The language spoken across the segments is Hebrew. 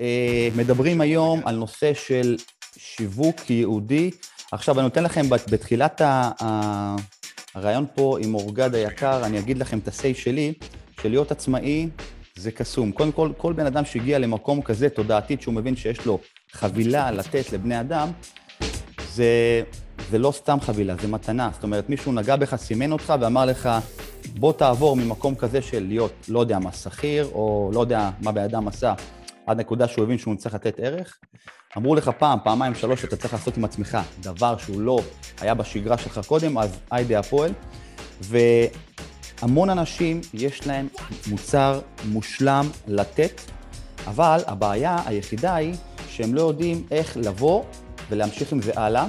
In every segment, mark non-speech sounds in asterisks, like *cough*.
אה, מדברים היום על נושא של שיווק ייעודי. עכשיו, אני נותן לכם בתחילת הרעיון פה עם אורגד היקר, אני אגיד לכם את ה-say שלי, שלהיות עצמאי זה קסום. קודם כל, כל בן אדם שהגיע למקום כזה תודעתית, שהוא מבין שיש לו חבילה לתת לבני אדם, זה, זה לא סתם חבילה, זה מתנה. זאת אומרת, מישהו נגע בך, סימן אותך ואמר לך, בוא תעבור ממקום כזה של להיות, לא יודע מה, שכיר, או לא יודע מה בן אדם עשה, עד נקודה שהוא הבין שהוא צריך לתת ערך. אמרו לך פעם, פעמיים, שלוש, שאתה צריך לעשות עם עצמך דבר שהוא לא היה בשגרה שלך קודם, אז היידה הפועל. והמון אנשים, יש להם מוצר מושלם לתת, אבל הבעיה היחידה היא שהם לא יודעים איך לבוא ולהמשיך עם זה הלאה,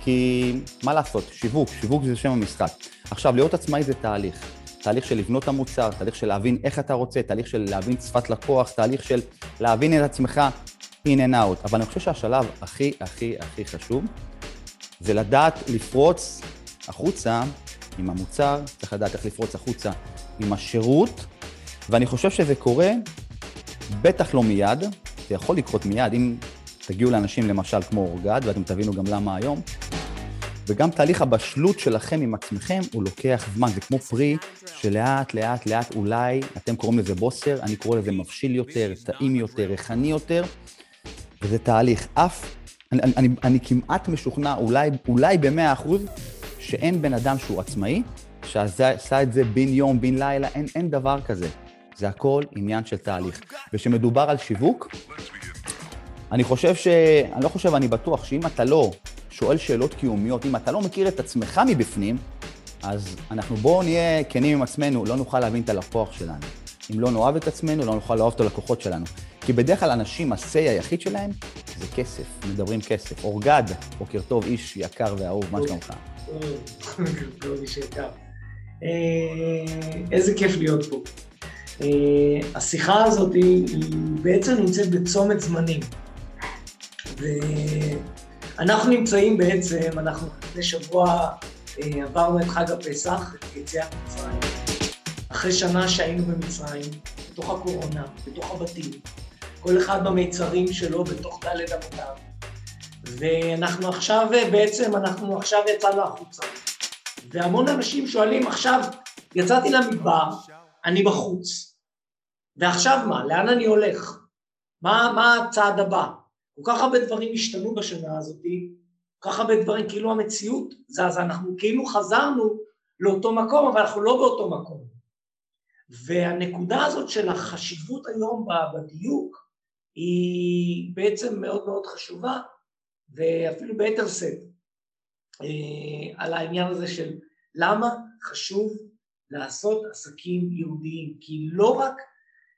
כי מה לעשות, שיווק, שיווק זה שם המשחק. עכשיו, להיות עצמאי זה תהליך. תהליך של לבנות את המוצר, תהליך של להבין איך אתה רוצה, תהליך של להבין שפת לקוח, תהליך של להבין את עצמך in and out. אבל אני חושב שהשלב הכי הכי הכי חשוב זה לדעת לפרוץ החוצה עם המוצר, צריך לדעת איך לפרוץ החוצה עם השירות, ואני חושב שזה קורה בטח לא מיד, זה יכול לקרות מיד, אם תגיעו לאנשים למשל כמו אורגד, ואתם תבינו גם למה היום, וגם תהליך הבשלות שלכם עם עצמכם הוא לוקח זמן, זה כמו פרי שלאט לאט לאט אולי, אתם קוראים לזה בוסר, אני קורא לזה מבשיל יותר, טעים יותר, ריחני יותר, וזה תהליך. אף, אני, אני, אני כמעט משוכנע, אולי, במאה אחוז, שאין בן אדם שהוא עצמאי, שעשה את זה בן יום, בן לילה, אין, אין דבר כזה. זה הכל עניין של תהליך. וכשמדובר על שיווק, אני חושב ש... אני לא חושב, אני בטוח שאם אתה לא שואל שאלות קיומיות, אם אתה לא מכיר את עצמך מבפנים, אז אנחנו בואו נהיה כנים עם עצמנו, לא נוכל להבין את הלקוח שלנו. אם לא נאהב את עצמנו, לא נוכל לאהוב את הלקוחות שלנו. כי בדרך כלל אנשים, ה-say היחיד שלהם זה כסף, מדברים כסף. אורגד, בוקר טוב, איש יקר ואהוב, מה שלומך? בוקר טוב, איש יקר. אה, איזה כיף להיות פה. אה, השיחה הזאת היא בעצם נמצאת בצומת זמנים. ואנחנו נמצאים בעצם, אנחנו לפני שבוע אה, עברנו את חג הפסח, את יציאת מצרים. אחרי שנה שהיינו במצרים, בתוך הקורונה, בתוך הבתים, כל אחד במיצרים שלו, בתוך דלת אמותיו. ואנחנו עכשיו, בעצם, אנחנו עכשיו יצאנו החוצה. והמון אנשים שואלים, עכשיו, יצאתי למדבר, אני בחוץ. ועכשיו מה? לאן אני הולך? מה, מה הצעד הבא? כל כך הרבה דברים השתנו בשנה הזאת, כל כך הרבה דברים, כאילו המציאות זזה, אנחנו כאילו חזרנו לאותו מקום, אבל אנחנו לא באותו מקום. והנקודה הזאת של החשיבות היום בדיוק היא בעצם מאוד מאוד חשובה, ואפילו ביתר שאת, אה, על העניין הזה של למה חשוב לעשות עסקים יהודיים, כי לא רק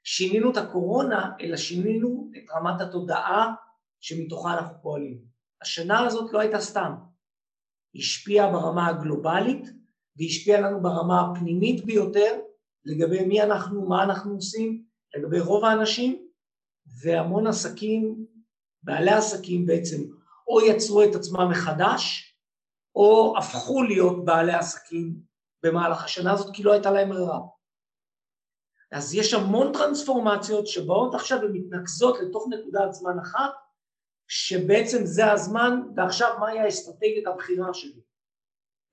שינינו את הקורונה, אלא שינינו את רמת התודעה שמתוכה אנחנו פועלים. השנה הזאת לא הייתה סתם, היא השפיעה ברמה הגלובלית והיא השפיעה לנו ברמה הפנימית ביותר לגבי מי אנחנו, מה אנחנו עושים, לגבי רוב האנשים, והמון עסקים, בעלי עסקים בעצם, או יצרו את עצמם מחדש, או הפכו להיות בעלי עסקים במהלך השנה הזאת, כי לא הייתה להם ברירה. אז יש המון טרנספורמציות שבאות עכשיו ומתנקזות לתוך נקודת זמן אחת, שבעצם זה הזמן, ועכשיו מהי האסטרטגיית הבחירה שלי?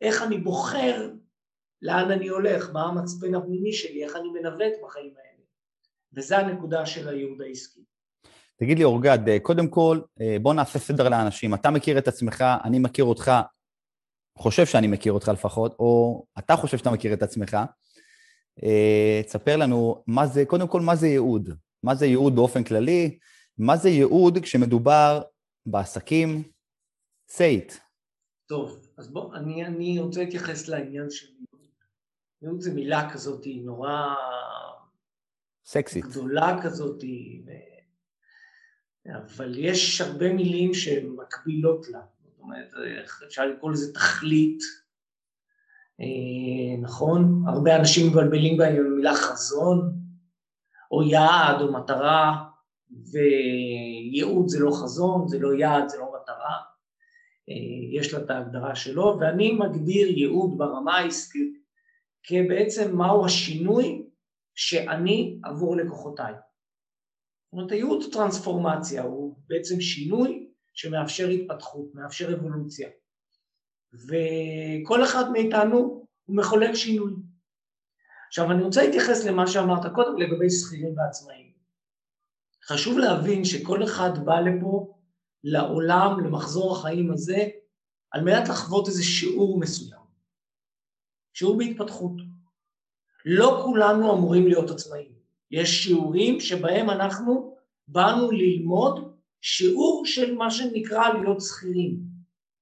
איך אני בוחר לאן אני הולך, מה המצפן הפנימי שלי, איך אני מנווט בחיים האלה. וזה הנקודה של הייעוד העסקי. תגיד לי, אורגד, קודם כל, בוא נעשה סדר לאנשים. אתה מכיר את עצמך, אני מכיר אותך, חושב שאני מכיר אותך לפחות, או אתה חושב שאתה מכיר את עצמך. תספר לנו מה זה, קודם כל, מה זה ייעוד? מה זה ייעוד באופן כללי? מה זה ייעוד כשמדובר בעסקים? say it. טוב, אז בוא, אני, אני רוצה להתייחס לעניין של ייעוד. זו מילה כזאת היא נורא... סקסית. גדולה כזאת. אבל יש הרבה מילים שהן מקבילות לה. זאת אומרת, אפשר לקרוא לזה תכלית, אה, נכון? הרבה אנשים מבלבלים בהם במילה חזון, או יעד, או מטרה. וייעוד זה לא חזון, זה לא יעד, זה לא מטרה, אה, יש לה את ההגדרה שלו, ואני מגדיר ייעוד ברמה העסקית כבעצם מהו השינוי שאני עבור לקוחותיי. זאת אומרת, הייעוד טרנספורמציה, הוא בעצם שינוי שמאפשר התפתחות, מאפשר אבולוציה. וכל אחד מאיתנו הוא מחולל שינוי. עכשיו, אני רוצה להתייחס למה שאמרת קודם לגבי שכירים ועצמאים. חשוב להבין שכל אחד בא לפה, לעולם, למחזור החיים הזה, על מנת לחוות איזה שיעור מסוים. שיעור בהתפתחות. לא כולנו אמורים להיות עצמאים. יש שיעורים שבהם אנחנו באנו ללמוד שיעור של מה שנקרא להיות שכירים,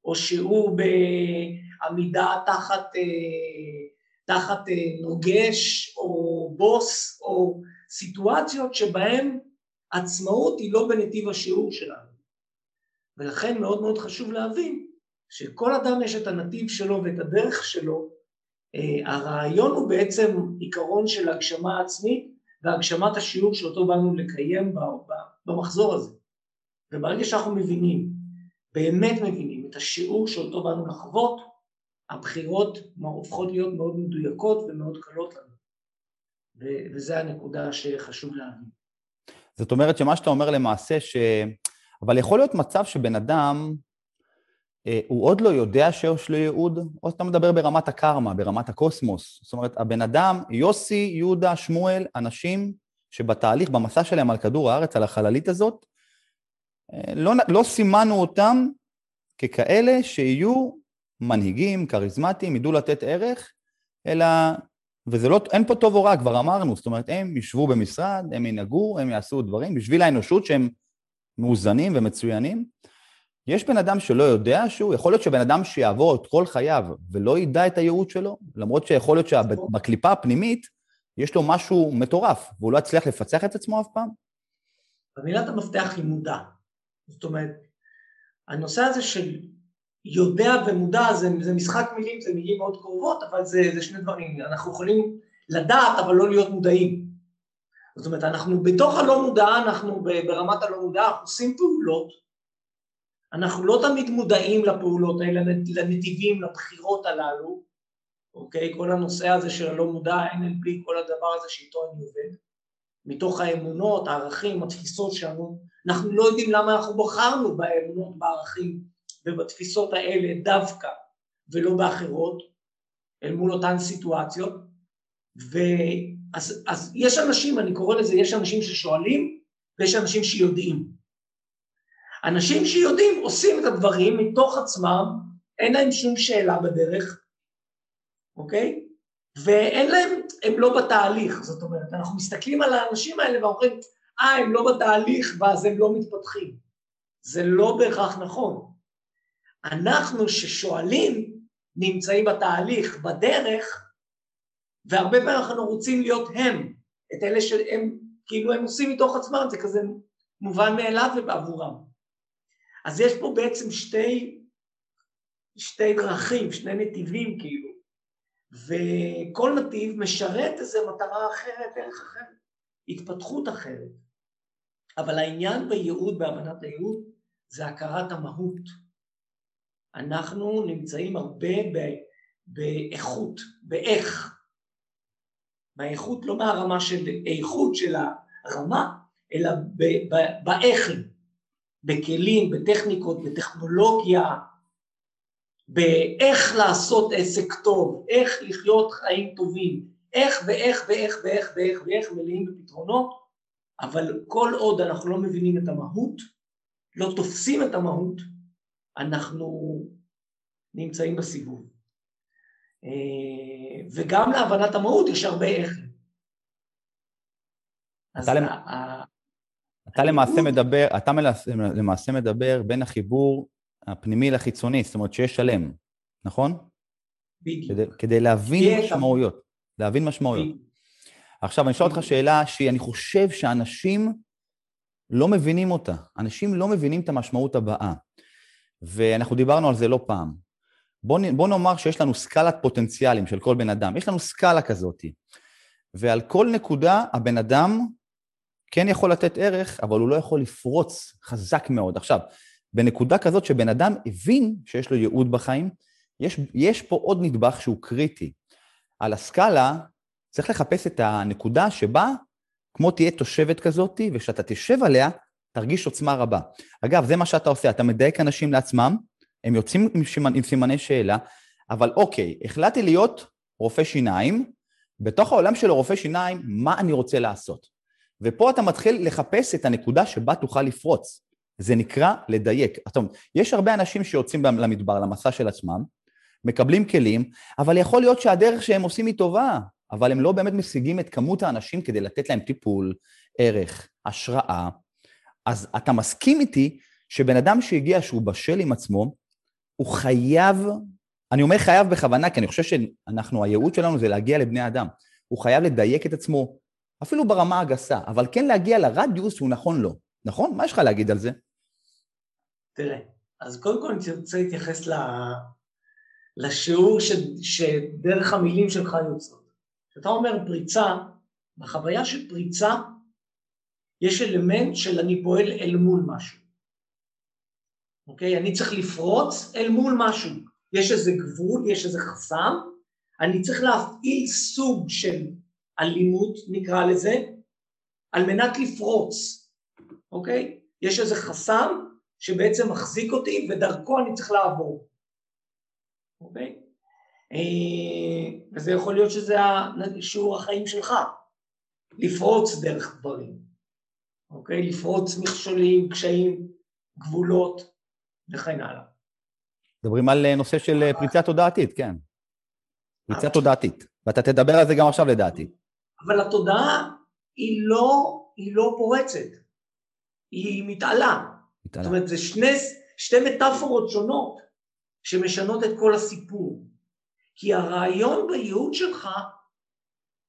או שיעור בעמידה תחת, אה, תחת אה, נוגש או בוס, או סיטואציות שבהן עצמאות היא לא בנתיב השיעור שלנו. ולכן מאוד מאוד חשוב להבין שכל אדם יש את הנתיב שלו ואת הדרך שלו. אה, הרעיון הוא בעצם עיקרון של הגשמה עצמית והגשמת השיעור שאותו באנו לקיים במחזור הזה. וברגע שאנחנו מבינים, באמת מבינים, את השיעור שאותו באנו לחוות, הבחירות הופכות להיות מאוד מדויקות ומאוד קלות לנו. וזו הנקודה שחשוב להבין. זאת אומרת שמה שאתה אומר למעשה, ש... אבל יכול להיות מצב שבן אדם, אה, הוא עוד לא יודע שיש לו ייעוד, או שאתה מדבר ברמת הקרמה, ברמת הקוסמוס. זאת אומרת, הבן אדם, יוסי, יהודה, שמואל, אנשים שבתהליך, במסע שלהם על כדור הארץ, על החללית הזאת, אה, לא, לא סימנו אותם ככאלה שיהיו מנהיגים, כריזמטיים, ידעו לתת ערך, אלא, וזה לא, אין פה טוב או רע, כבר אמרנו, זאת אומרת, הם ישבו במשרד, הם ינהגו, הם יעשו דברים בשביל האנושות שהם מאוזנים ומצוינים. יש בן אדם שלא יודע שהוא, יכול להיות שבן אדם שיעבור את כל חייו ולא ידע את הייעוד שלו, למרות שיכול להיות שבקליפה הפנימית יש לו משהו מטורף, והוא לא יצליח לפצח את עצמו אף פעם. ומילת המפתח היא מודע. זאת אומרת, הנושא הזה של יודע ומודע זה, זה משחק מילים, זה מילים מאוד קרובות, אבל זה, זה שני דברים. אנחנו יכולים לדעת, אבל לא להיות מודעים. זאת אומרת, אנחנו בתוך הלא מודע, אנחנו ברמת הלא מודע, אנחנו עושים פעולות, אנחנו לא תמיד מודעים לפעולות האלה, לנתיבים, לבחירות הללו, אוקיי? כל הנושא הזה של הלא מודע, NLP, כל הדבר הזה שאיתו אני עובד, מתוך האמונות, הערכים, התפיסות שלנו, אנחנו לא יודעים למה אנחנו בחרנו באמונות, בערכים ובתפיסות האלה דווקא, ולא באחרות, אל מול אותן סיטואציות, ואז אז יש אנשים, אני קורא לזה, יש אנשים ששואלים ויש אנשים שיודעים. אנשים שיודעים עושים את הדברים מתוך עצמם, אין להם שום שאלה בדרך, אוקיי? ואין להם, הם לא בתהליך, זאת אומרת, אנחנו מסתכלים על האנשים האלה ואומרים, אה, הם לא בתהליך ואז הם לא מתפתחים. זה לא בהכרח נכון. אנחנו ששואלים נמצאים בתהליך, בדרך, והרבה פעמים אנחנו רוצים להיות הם, את אלה שהם, כאילו הם עושים מתוך עצמם, זה כזה מובן מאליו ובעבורם. אז יש פה בעצם שתי, שתי דרכים, שני נתיבים כאילו, וכל נתיב משרת איזו מטרה אחרת, דרך אחרת, התפתחות אחרת. אבל העניין בייעוד, בהבנת הייעוד, זה הכרת המהות. אנחנו נמצאים הרבה באיכות, באיך. באיכות לא מהרמה של איכות של הרמה, אלא באיכים, בכלים, בטכניקות, בטכנולוגיה, באיך לעשות עסק טוב, איך לחיות חיים טובים, איך ואיך ואיך ואיך ואיך ואיך מלאים בפתרונות, אבל כל עוד אנחנו לא מבינים את המהות, לא תופסים את המהות, אנחנו נמצאים בסיבוב. אה, וגם להבנת המהות יש הרבה איך. אתה, למ... אתה למעשה מדבר, אתה למעשה מדבר בין החיבור הפנימי לחיצוני, זאת אומרת שיש שלם, נכון? בדיוק. כדי, כדי להבין משמעויות, להבין משמעויות. עכשיו, אני אשאל אותך שאלה שאני חושב שאנשים לא מבינים אותה. אנשים לא מבינים את המשמעות הבאה. ואנחנו דיברנו על זה לא פעם. בוא, בוא נאמר שיש לנו סקלת פוטנציאלים של כל בן אדם. יש לנו סקאלה כזאת. ועל כל נקודה הבן אדם כן יכול לתת ערך, אבל הוא לא יכול לפרוץ חזק מאוד. עכשיו, בנקודה כזאת שבן אדם הבין שיש לו ייעוד בחיים, יש, יש פה עוד נדבך שהוא קריטי. על הסקאלה צריך לחפש את הנקודה שבה, כמו תהיה תושבת כזאת, וכשאתה תשב עליה, תרגיש עוצמה רבה. אגב, זה מה שאתה עושה, אתה מדייק אנשים לעצמם, הם יוצאים עם, שימנ, עם סימני שאלה, אבל אוקיי, החלטתי להיות רופא שיניים, בתוך העולם של רופא שיניים, מה אני רוצה לעשות? ופה אתה מתחיל לחפש את הנקודה שבה תוכל לפרוץ. זה נקרא לדייק. זאת אומרת, יש הרבה אנשים שיוצאים למדבר, למסע של עצמם, מקבלים כלים, אבל יכול להיות שהדרך שהם עושים היא טובה, אבל הם לא באמת משיגים את כמות האנשים כדי לתת להם טיפול, ערך, השראה. אז אתה מסכים איתי שבן אדם שהגיע, שהוא בשל עם עצמו, הוא חייב, אני אומר חייב בכוונה, כי אני חושב שאנחנו, הייעוד שלנו זה להגיע לבני אדם. הוא חייב לדייק את עצמו, אפילו ברמה הגסה, אבל כן להגיע לרדיוס שהוא נכון לו. נכון? מה יש לך להגיד על זה? תראה, אז קודם כל אני רוצה להתייחס ל... לשיעור ש... שדרך המילים שלך יוצאות. כשאתה אומר פריצה, בחוויה של פריצה יש אלמנט של אני פועל אל מול משהו. אוקיי? אני צריך לפרוץ אל מול משהו. יש איזה גבול, יש איזה חסם, אני צריך להפעיל סוג של אלימות, נקרא לזה, על מנת לפרוץ, אוקיי? יש איזה חסם שבעצם מחזיק אותי ודרכו אני צריך לעבור, אוקיי? אה, וזה יכול להיות שזה שיעור החיים שלך, לפרוץ דרך דברים, אוקיי? לפרוץ מכשולים, קשיים, גבולות וכן הלאה. מדברים על אה, נושא של אה, פריצה תודעתית, כן. פריצה תודעתית, ואתה תדבר על זה גם עכשיו לדעתי. אבל התודעה היא לא, היא לא פורצת, היא מתעלה. מתעלה. זאת אומרת, זה שני, שתי מטאפורות שונות שמשנות את כל הסיפור. כי הרעיון בייעוד שלך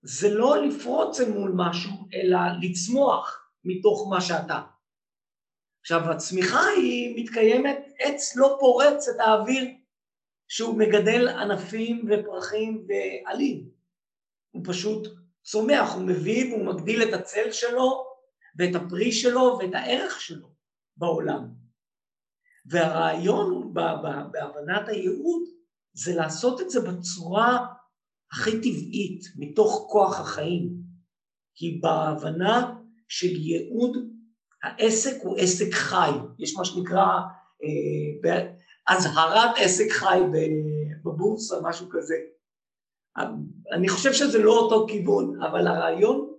זה לא לפרוץ אל מול משהו, אלא לצמוח מתוך מה שאתה. עכשיו, הצמיחה היא מתקיימת, עץ לא פורץ את האוויר שהוא מגדל ענפים ופרחים ועלים. הוא פשוט צומח, הוא מביא והוא מגדיל את הצל שלו ואת הפרי שלו ואת הערך שלו בעולם. והרעיון בהבנת הייעוד זה לעשות את זה בצורה הכי טבעית, מתוך כוח החיים. כי בהבנה של ייעוד, העסק הוא עסק חי. יש מה שנקרא אה, אזהרת עסק חי בבורסה, משהו כזה. אני חושב שזה לא אותו כיוון, אבל הרעיון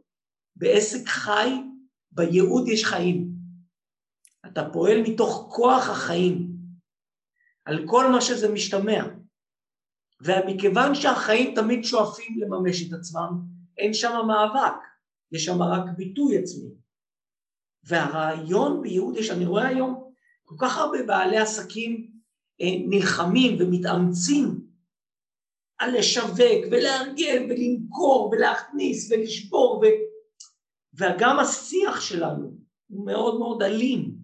בעסק חי, בייעוד יש חיים. אתה פועל מתוך כוח החיים, על כל מה שזה משתמע. ומכיוון שהחיים תמיד שואפים לממש את עצמם, אין שם מאבק, יש שם רק ביטוי עצמי. והרעיון בייעוד יש, אני רואה היום כל כך הרבה בעלי עסקים אה, נלחמים ומתאמצים על לשווק ולארגן ולמכור ולהכניס ולשבור ו... וגם השיח שלנו הוא מאוד מאוד אלים.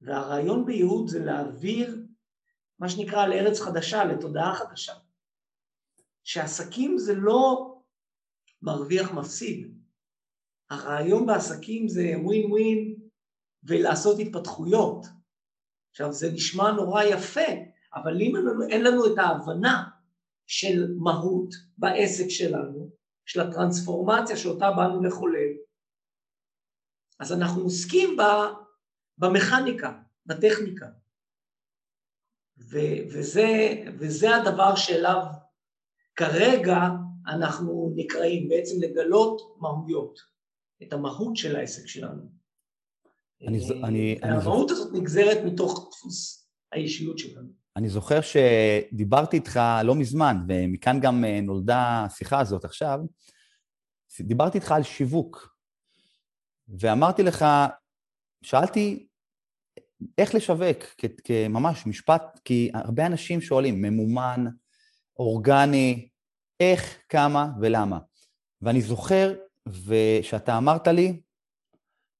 והרעיון בייעוד זה להעביר מה שנקרא לארץ חדשה, לתודעה חדשה. שעסקים זה לא מרוויח מפסיד הרעיון בעסקים זה ווין ווין ולעשות התפתחויות עכשיו זה נשמע נורא יפה אבל אם אין לנו את ההבנה של מהות בעסק שלנו, של הטרנספורמציה שאותה באנו לחולל, אז אנחנו עוסקים במכניקה, בטכניקה. ו- וזה, וזה הדבר שאליו כרגע אנחנו נקראים, בעצם לגלות מהויות, את המהות של העסק שלנו. אני, אני, המהות אני... הזאת נגזרת מתוך דפוס האישיות שלנו. אני זוכר שדיברתי איתך לא מזמן, ומכאן גם אה, נולדה השיחה הזאת עכשיו, דיברתי איתך על שיווק, ואמרתי לך, שאלתי איך לשווק, כממש משפט, כי הרבה אנשים שואלים, ממומן, אורגני, איך, כמה ולמה. ואני זוכר, ושאתה אמרת לי,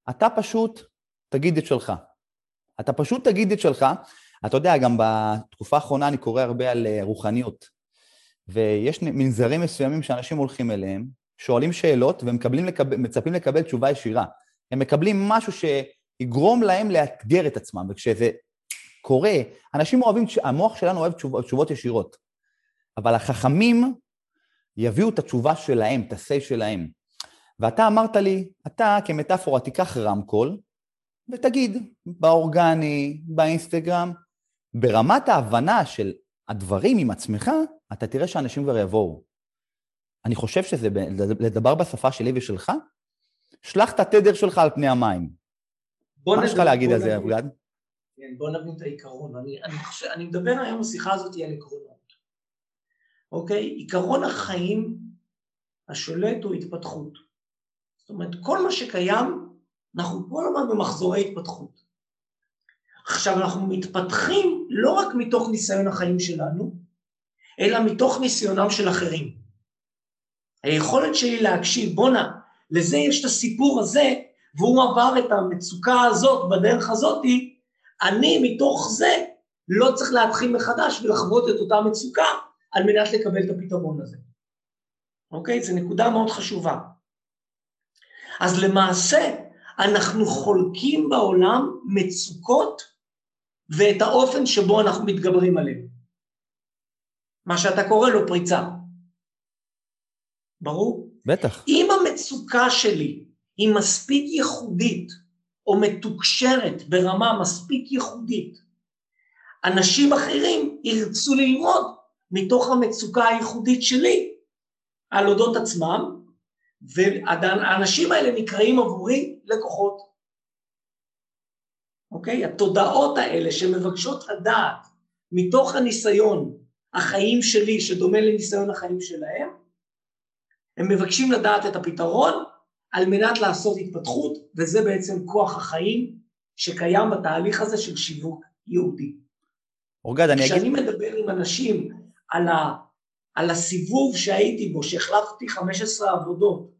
אתה פשוט תגיד את שלך. אתה פשוט תגיד את שלך, אתה יודע, גם בתקופה האחרונה אני קורא הרבה על אה, רוחניות, ויש מנזרים מסוימים שאנשים הולכים אליהם, שואלים שאלות ומצפים לקבל תשובה ישירה. הם מקבלים משהו שיגרום להם לאתגר את עצמם, וכשזה קורה, אנשים אוהבים, המוח שלנו אוהב תשוב, תשובות ישירות, אבל החכמים יביאו את התשובה שלהם, את ה-say שלהם. ואתה אמרת לי, אתה כמטאפורה תיקח רמקול ותגיד באורגני, באינסטגרם, ברמת ההבנה של הדברים עם עצמך, אתה תראה שאנשים כבר יבואו. אני חושב שזה, לדבר בשפה שלי ושלך, שלח את התדר שלך על פני המים. מה יש לך להגיד על זה, אבגד? כן, בוא נבין את העיקרון. אני, אני, חושב, אני מדבר היום בשיחה הזאת על עקרונות. אוקיי? עיקרון החיים השולט הוא התפתחות. זאת אומרת, כל מה שקיים, אנחנו כל הזמן במחזורי התפתחות. עכשיו, אנחנו מתפתחים לא רק מתוך ניסיון החיים שלנו, אלא מתוך ניסיונם של אחרים. היכולת שלי להקשיב, בואנה, לזה יש את הסיפור הזה, והוא עבר את המצוקה הזאת בדרך הזאתי, אני מתוך זה לא צריך להתחיל מחדש ולחוות את אותה מצוקה על מנת לקבל את הפתרון הזה. אוקיי? זו נקודה מאוד חשובה. אז למעשה אנחנו חולקים בעולם מצוקות ואת האופן שבו אנחנו מתגברים עליהן. מה שאתה קורא לו פריצה. ברור? בטח. אם המצוקה שלי היא מספיק ייחודית או מתוקשרת ברמה מספיק ייחודית, אנשים אחרים ירצו ללמוד מתוך המצוקה הייחודית שלי על אודות עצמם, והאנשים האלה נקראים עבורי לקוחות. אוקיי? התודעות האלה שמבקשות לדעת מתוך הניסיון החיים שלי, שדומה לניסיון החיים שלהם, הם מבקשים לדעת את הפתרון על מנת לעשות התפתחות, וזה בעצם כוח החיים שקיים בתהליך הזה של שיווק יהודי. אורגד, אני אגיד... כשאני מדבר עם אנשים על, ה, על הסיבוב שהייתי בו, שהחלפתי 15 עבודות,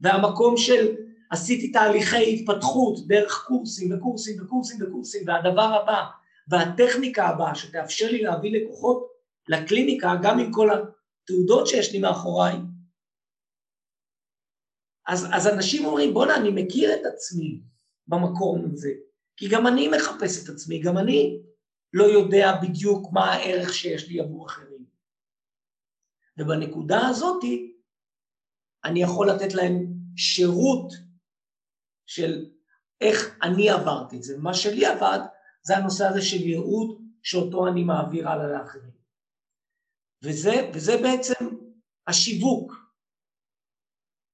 והמקום של עשיתי תהליכי התפתחות דרך קורסים וקורסים וקורסים וקורסים, והדבר הבא, והטכניקה הבאה שתאפשר לי להביא לקוחות לקליניקה, גם עם כל התעודות שיש לי מאחוריי, אז, אז אנשים אומרים, בואנה, אני מכיר את עצמי במקום הזה, כי גם אני מחפש את עצמי, גם אני לא יודע בדיוק מה הערך שיש לי עבור אחרים. ובנקודה הזאתי, אני יכול לתת להם שירות של איך אני עברתי את זה. מה שלי עבד, זה הנושא הזה של ייעוד שאותו אני מעביר הלאה לאחרים. וזה, וזה בעצם השיווק.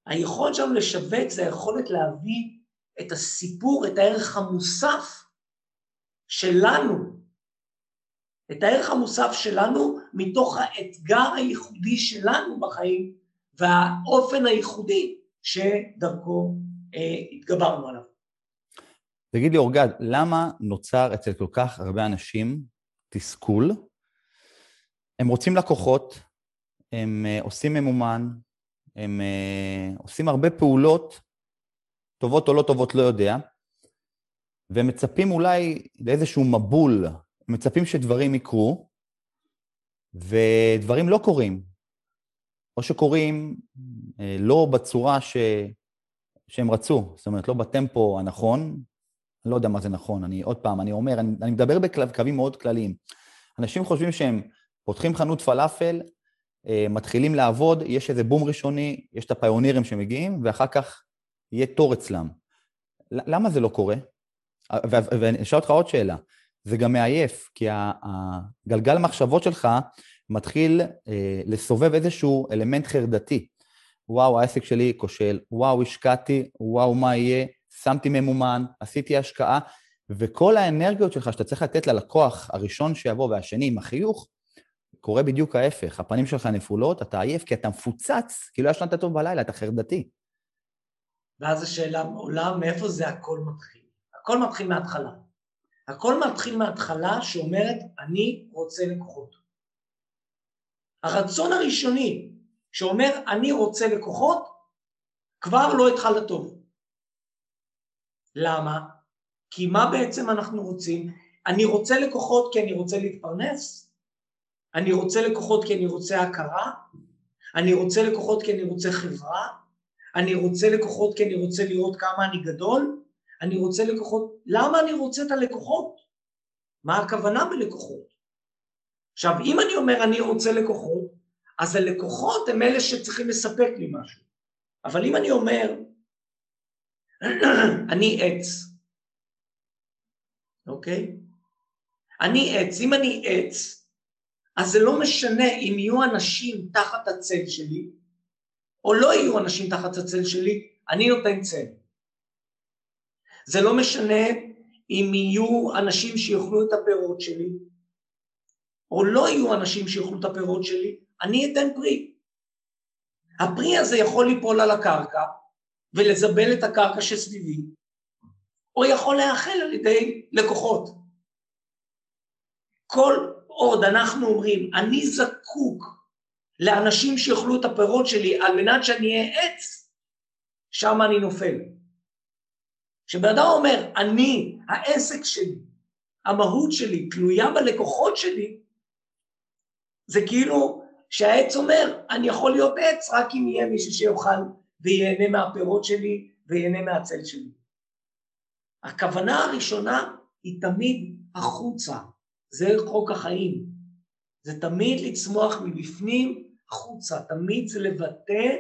היכולת שלנו לשווק זה היכולת להביא את הסיפור, את הערך המוסף שלנו, את הערך המוסף שלנו מתוך האתגר הייחודי שלנו בחיים והאופן הייחודי שדרכו אה, התגברנו עליו. תגיד לי, אורגד, למה נוצר אצל כל כך הרבה אנשים תסכול? הם רוצים לקוחות, הם אה, עושים ממומן, הם uh, עושים הרבה פעולות, טובות או לא טובות, לא יודע, והם מצפים אולי לאיזשהו מבול, מצפים שדברים יקרו, ודברים לא קורים, או שקורים uh, לא בצורה ש... שהם רצו, זאת אומרת, לא בטמפו הנכון, אני לא יודע מה זה נכון, אני עוד פעם, אני אומר, אני, אני מדבר בקווים מאוד כלליים. אנשים חושבים שהם פותחים חנות פלאפל, אה, מתחילים לעבוד, יש איזה בום ראשוני, יש את הפיונירים שמגיעים, ואחר כך יהיה תור אצלם. למה זה לא קורה? ואני אשאל אותך עוד שאלה, זה גם מעייף, כי הגלגל מחשבות שלך מתחיל אה, לסובב איזשהו אלמנט חרדתי. וואו, העסק שלי כושל, וואו, השקעתי, וואו, מה יהיה, שמתי ממומן, עשיתי השקעה, וכל האנרגיות שלך שאתה צריך לתת ללקוח הראשון שיבוא והשני עם החיוך, קורה בדיוק ההפך, הפנים שלך נפולות, אתה עייף כי אתה מפוצץ, כי לא ישנת טוב בלילה, אתה חרדתי. ואז השאלה עולה, מאיפה זה הכל מתחיל? הכל מתחיל מההתחלה. הכל מתחיל מההתחלה שאומרת, אני רוצה לקוחות. הרצון הראשוני שאומר, אני רוצה לקוחות, כבר לא התחלת טוב. למה? כי מה בעצם אנחנו רוצים? אני רוצה לקוחות כי אני רוצה להתפרנס? אני רוצה לקוחות כי אני רוצה הכרה, אני רוצה לקוחות כי אני רוצה חברה, אני רוצה לקוחות כי אני רוצה לראות כמה אני גדול, אני רוצה לקוחות, למה אני רוצה את הלקוחות? מה הכוונה בלקוחות? עכשיו, אם אני אומר אני רוצה לקוחות, אז הלקוחות הם אלה שצריכים לספק לי משהו. אבל אם אני אומר, *clears throat* אני עץ, אוקיי? אני עץ, אם אני עץ, אז זה לא משנה אם יהיו אנשים תחת הצל שלי, או לא יהיו אנשים תחת הצל שלי, אני נותן צל. זה לא משנה אם יהיו אנשים שיאכלו את הפירות שלי, או לא יהיו אנשים שיאכלו את הפירות שלי, אני אתן פרי. הפרי הזה יכול ליפול על הקרקע ולזבל את הקרקע שסביבי, או יכול להאכל על ידי לקוחות. כל עוד אנחנו אומרים, אני זקוק לאנשים שיאכלו את הפירות שלי על מנת שאני אהיה עץ, שם אני נופל. כשבן אדם אומר, אני, העסק שלי, המהות שלי תלויה בלקוחות שלי, זה כאילו שהעץ אומר, אני יכול להיות עץ רק אם יהיה מישהו שיאכל וייהנה מהפירות שלי וייהנה מהצל שלי. הכוונה הראשונה היא תמיד החוצה, זה חוק החיים. זה תמיד לצמוח מבפנים החוצה, תמיד זה לבטא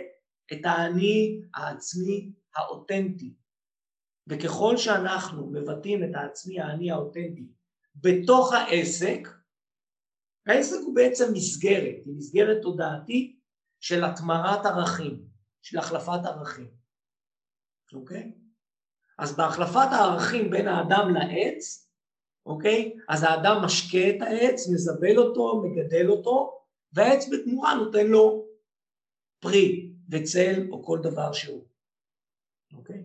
את האני העצמי האותנטי. וככל שאנחנו מבטאים את העצמי האני האותנטי בתוך העסק, העסק הוא בעצם מסגרת, היא מסגרת תודעתית של התמרת ערכים, של החלפת ערכים, אוקיי? אז בהחלפת הערכים בין האדם לעץ, אוקיי? אז האדם משקה את העץ, מזבל אותו, מגדל אותו, והעץ בתמורה נותן לו פרי וצל או כל דבר שהוא, אוקיי?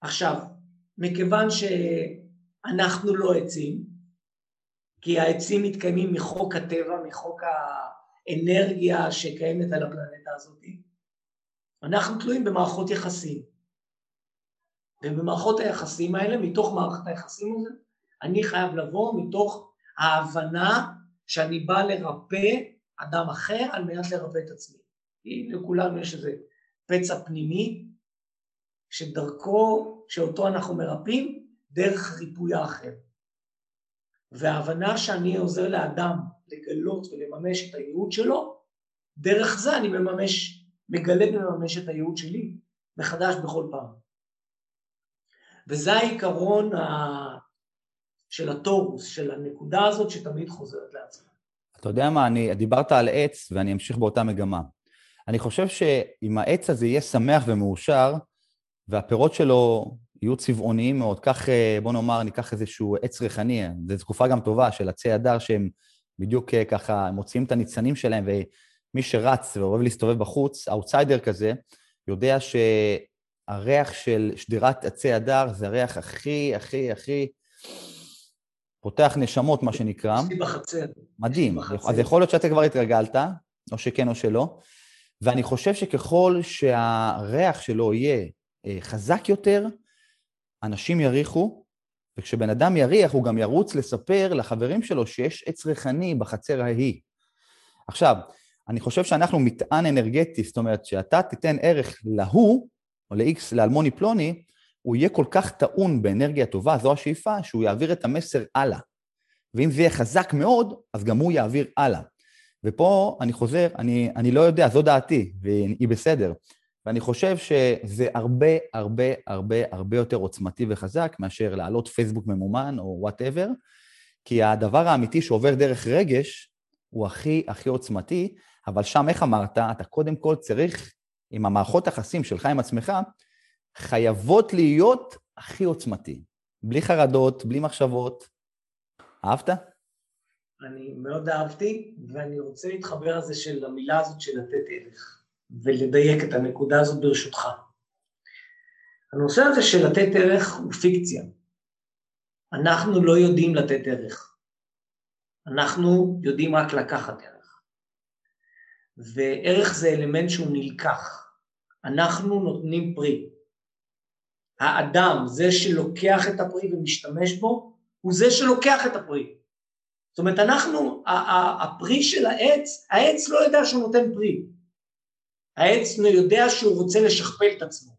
עכשיו, מכיוון שאנחנו לא עצים, כי העצים מתקיימים מחוק הטבע, מחוק האנרגיה שקיימת על הפלנטה הזאת, אנחנו תלויים במערכות יחסים. ובמערכות היחסים האלה, מתוך מערכת היחסים הזאת, אני חייב לבוא מתוך ההבנה שאני בא לרפא אדם אחר על מנת לרפא את עצמי. כי לכולנו יש איזה פצע פנימי שדרכו, שאותו אנחנו מרפאים, דרך ריפוי האחר. וההבנה שאני עוזר לאדם לגלות ולממש את הייעוד שלו, דרך זה אני מממש, מגלה ומממש את הייעוד שלי מחדש בכל פעם. וזה העיקרון ה... של הטורוס, של הנקודה הזאת שתמיד חוזרת לעצמה. אתה יודע מה, אני, דיברת על עץ ואני אמשיך באותה מגמה. אני חושב שאם העץ הזה יהיה שמח ומאושר, והפירות שלו יהיו צבעוניים מאוד, כך, אה, בוא נאמר, ניקח איזשהו עץ ריחני, זו תקופה גם טובה של עצי הדר שהם בדיוק אה, ככה מוציאים את הניצנים שלהם, ומי שרץ ואוהב להסתובב בחוץ, אאוטסיידר כזה, יודע שהריח של שדרת עצי הדר זה הריח הכי, הכי, הכי פותח נשמות, מה שנקרא. יש לי בחצר. מדהים. אז יכול להיות שאתה כבר התרגלת, או שכן או שלא, ואני חושב שככל שהריח שלו יהיה חזק יותר, אנשים יריחו, וכשבן אדם יריח, הוא גם ירוץ לספר לחברים שלו שיש עץ ריחני בחצר ההיא. עכשיו, אני חושב שאנחנו מטען אנרגטי, זאת אומרת, שאתה תיתן ערך להוא, או ל-X, לאלמוני פלוני, הוא יהיה כל כך טעון באנרגיה טובה, זו השאיפה, שהוא יעביר את המסר הלאה. ואם זה יהיה חזק מאוד, אז גם הוא יעביר הלאה. ופה אני חוזר, אני, אני לא יודע, זו דעתי, והיא בסדר. ואני חושב שזה הרבה, הרבה, הרבה, הרבה יותר עוצמתי וחזק מאשר להעלות פייסבוק ממומן או whatever, כי הדבר האמיתי שעובר דרך רגש הוא הכי הכי עוצמתי, אבל שם, איך אמרת, אתה קודם כל צריך, עם המערכות היחסים שלך עם עצמך, חייבות להיות הכי עוצמתי. בלי חרדות, בלי מחשבות. אהבת? אני מאוד אהבתי, ואני רוצה להתחבר לזה של המילה הזאת של לתת ערך, ולדייק את הנקודה הזאת ברשותך. הנושא הזה של לתת ערך הוא פיקציה. אנחנו לא יודעים לתת ערך. אנחנו יודעים רק לקחת ערך. וערך זה אלמנט שהוא נלקח. אנחנו נותנים פרי. האדם, זה שלוקח את הפרי ומשתמש בו, הוא זה שלוקח את הפרי. זאת אומרת, אנחנו, הפרי של העץ, העץ לא יודע שהוא נותן פרי. העץ לא יודע שהוא רוצה לשכפל את עצמו.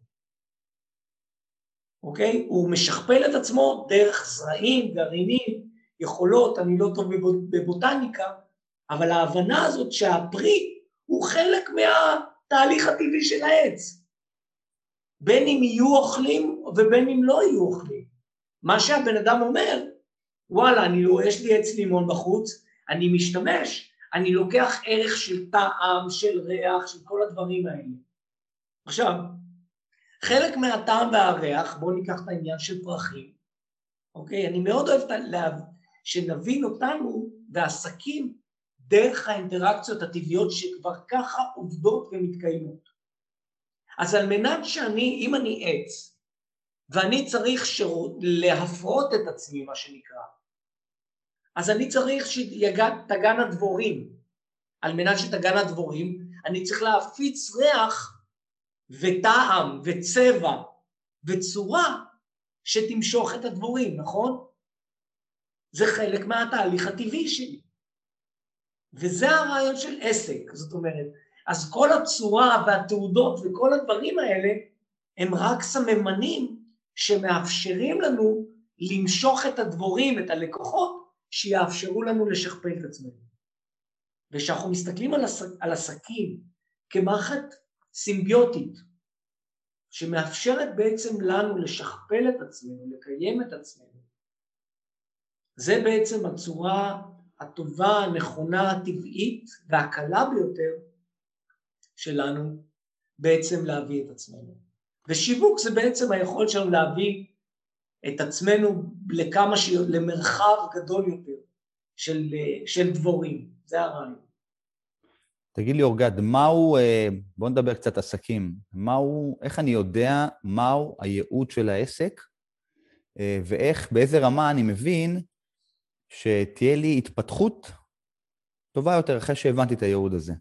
אוקיי? הוא משכפל את עצמו דרך זרעים, גרעינים, יכולות, אני לא טוב בבוטניקה, אבל ההבנה הזאת שהפרי הוא חלק מהתהליך הטבעי של העץ. בין אם יהיו אוכלים ובין אם לא יהיו אוכלים. מה שהבן אדם אומר, וואלה, אני, יש לי עץ לימון בחוץ, אני משתמש, אני לוקח ערך של טעם, של ריח, של כל הדברים האלה. עכשיו, חלק מהטעם והריח, בואו ניקח את העניין של פרחים, אוקיי? אני מאוד אוהב שנבין אותנו ועסקים דרך האינטראקציות הטבעיות שכבר ככה עובדות ומתקיימות. אז על מנת שאני, אם אני עץ, ואני צריך שירות, להפרות את עצמי, מה שנקרא, אז אני צריך שתגן הדבורים. על מנת שתגן הדבורים, אני צריך להפיץ ריח וטעם וצבע וצורה שתמשוך את הדבורים, נכון? זה חלק מהתהליך הטבעי שלי. וזה הרעיון של עסק, זאת אומרת, אז כל הצורה והתעודות וכל הדברים האלה הם רק סממנים שמאפשרים לנו למשוך את הדבורים, את הלקוחות, שיאפשרו לנו לשכפל את עצמנו. וכשאנחנו מסתכלים על, עס... על עסקים כמערכת סימביוטית, שמאפשרת בעצם לנו לשכפל את עצמנו, לקיים את עצמנו, זה בעצם הצורה הטובה, הנכונה, הטבעית והקלה ביותר שלנו בעצם להביא את עצמנו. ושיווק זה בעצם היכולת שלנו להביא את עצמנו לכמה ש... למרחב גדול יותר של, של דבורים, זה הרעיון. תגיד לי, אורגד, מהו, אה, בוא נדבר קצת עסקים, מהו, איך אני יודע מהו הייעוד של העסק, אה, ואיך, באיזה רמה אני מבין שתהיה לי התפתחות טובה יותר אחרי שהבנתי את הייעוד הזה.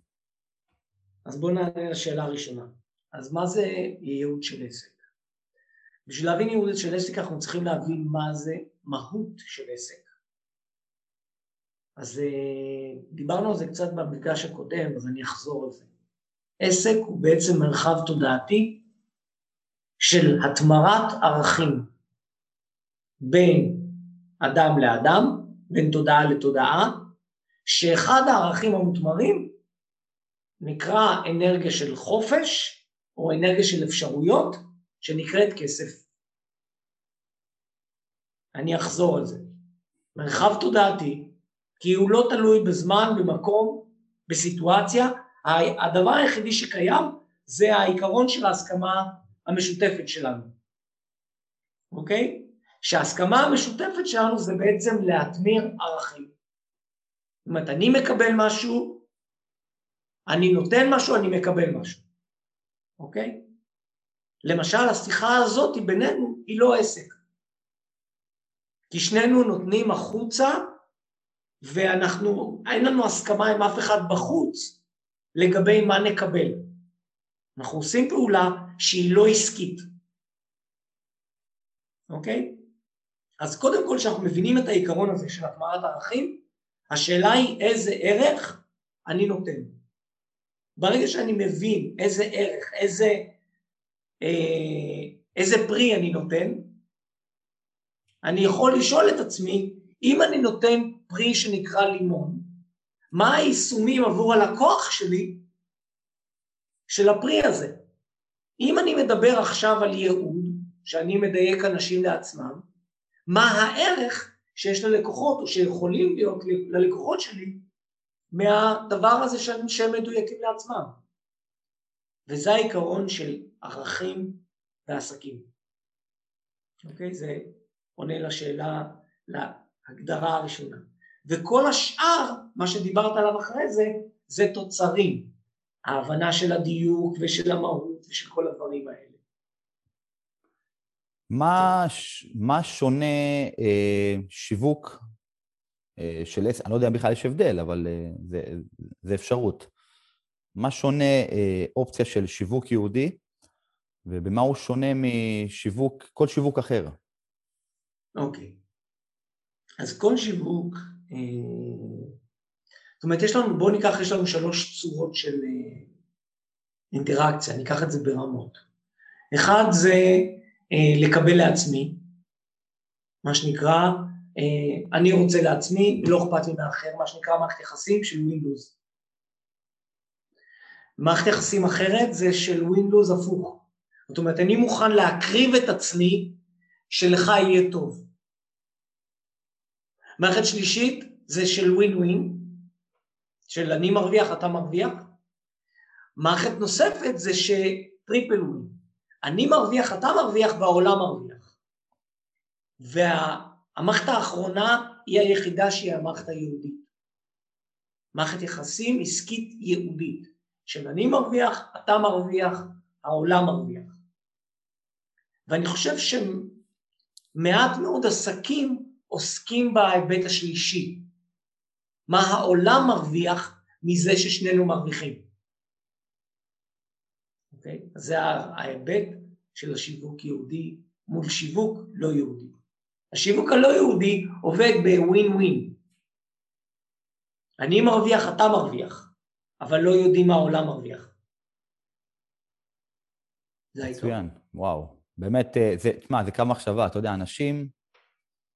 אז בואו נענה לשאלה הראשונה. אז מה זה ייעוד של עסק? בשביל להבין ייעוד של עסק אנחנו צריכים להבין מה זה מהות של עסק. אז אה, דיברנו על זה קצת במפגש הקודם, אז אני אחזור על זה. עסק הוא בעצם מרחב תודעתי של התמרת ערכים בין אדם לאדם בין תודעה לתודעה, שאחד הערכים המותמרים נקרא אנרגיה של חופש, או אנרגיה של אפשרויות, שנקראת כסף. אני אחזור על זה. מרחב תודעתי, כי הוא לא תלוי בזמן, במקום, בסיטואציה, הדבר היחידי שקיים זה העיקרון של ההסכמה המשותפת שלנו, אוקיי? שההסכמה המשותפת שלנו זה בעצם להטמיר ערכים. זאת אומרת, אני מקבל משהו, אני נותן משהו, אני מקבל משהו, אוקיי? למשל, השיחה הזאת בינינו היא לא עסק. כי שנינו נותנים החוצה, ואנחנו, אין לנו הסכמה עם אף אחד בחוץ לגבי מה נקבל. אנחנו עושים פעולה שהיא לא עסקית, אוקיי? אז קודם כל, כשאנחנו מבינים את העיקרון הזה של הטמעת ערכים, השאלה היא איזה ערך אני נותן. ברגע שאני מבין איזה ערך, איזה, איזה פרי אני נותן, אני יכול לשאול את עצמי, אם אני נותן פרי שנקרא לימון, מה היישומים עבור הלקוח שלי של הפרי הזה? אם אני מדבר עכשיו על ייעוד, שאני מדייק אנשים לעצמם, מה הערך שיש ללקוחות, או שיכולים להיות ללקוחות שלי, מהדבר הזה שהם מדויקים לעצמם. וזה העיקרון של ערכים ועסקים. אוקיי? זה עונה לשאלה, להגדרה הראשונה. וכל השאר, מה שדיברת עליו אחרי זה, זה תוצרים. ההבנה של הדיוק ושל המהות ושל כל הדברים האלה. מה, מה שונה אה, שיווק אה, של עסק, אני לא יודע בכלל יש הבדל, אבל אה, זה, זה אפשרות. מה שונה אה, אופציה של שיווק יהודי, ובמה הוא שונה משיווק, כל שיווק אחר? אוקיי. אז כל שיווק, אה, זאת אומרת, יש לנו, בואו ניקח, יש לנו שלוש צורות של אה, אינטראקציה, ניקח את זה ברמות. אחד זה אה, לקבל לעצמי, מה שנקרא, אני רוצה לעצמי, לא אכפת לי מאחר, מה שנקרא מערכת יחסים של Windows. מערכת יחסים אחרת זה של Windows הפוך. זאת אומרת, אני מוכן להקריב את עצמי שלך יהיה טוב. מערכת שלישית זה של ווין ווין, של אני מרוויח, אתה מרוויח. מערכת נוספת זה שטריפל ווין. אני מרוויח, אתה מרוויח והעולם מרוויח. והמערכת האחרונה היא היחידה שהיא המערכת היהודית. מערכת יחסים עסקית יהודית, של אני מרוויח, אתה מרוויח, העולם מרוויח. ואני חושב שמעט מאוד עסקים עוסקים בהיבט השלישי. מה העולם מרוויח מזה ששנינו מרוויחים. אוקיי? אז זה ההיבט של השיווק יהודי מול שיווק לא יהודי. השיווק הלא יהודי עובד בווין ווין. אני מרוויח, אתה מרוויח, אבל לא יודעים מה העולם מרוויח. זה מצוין, וואו. באמת, אה, זה, תשמע, זה קו מחשבה, אתה יודע, אנשים,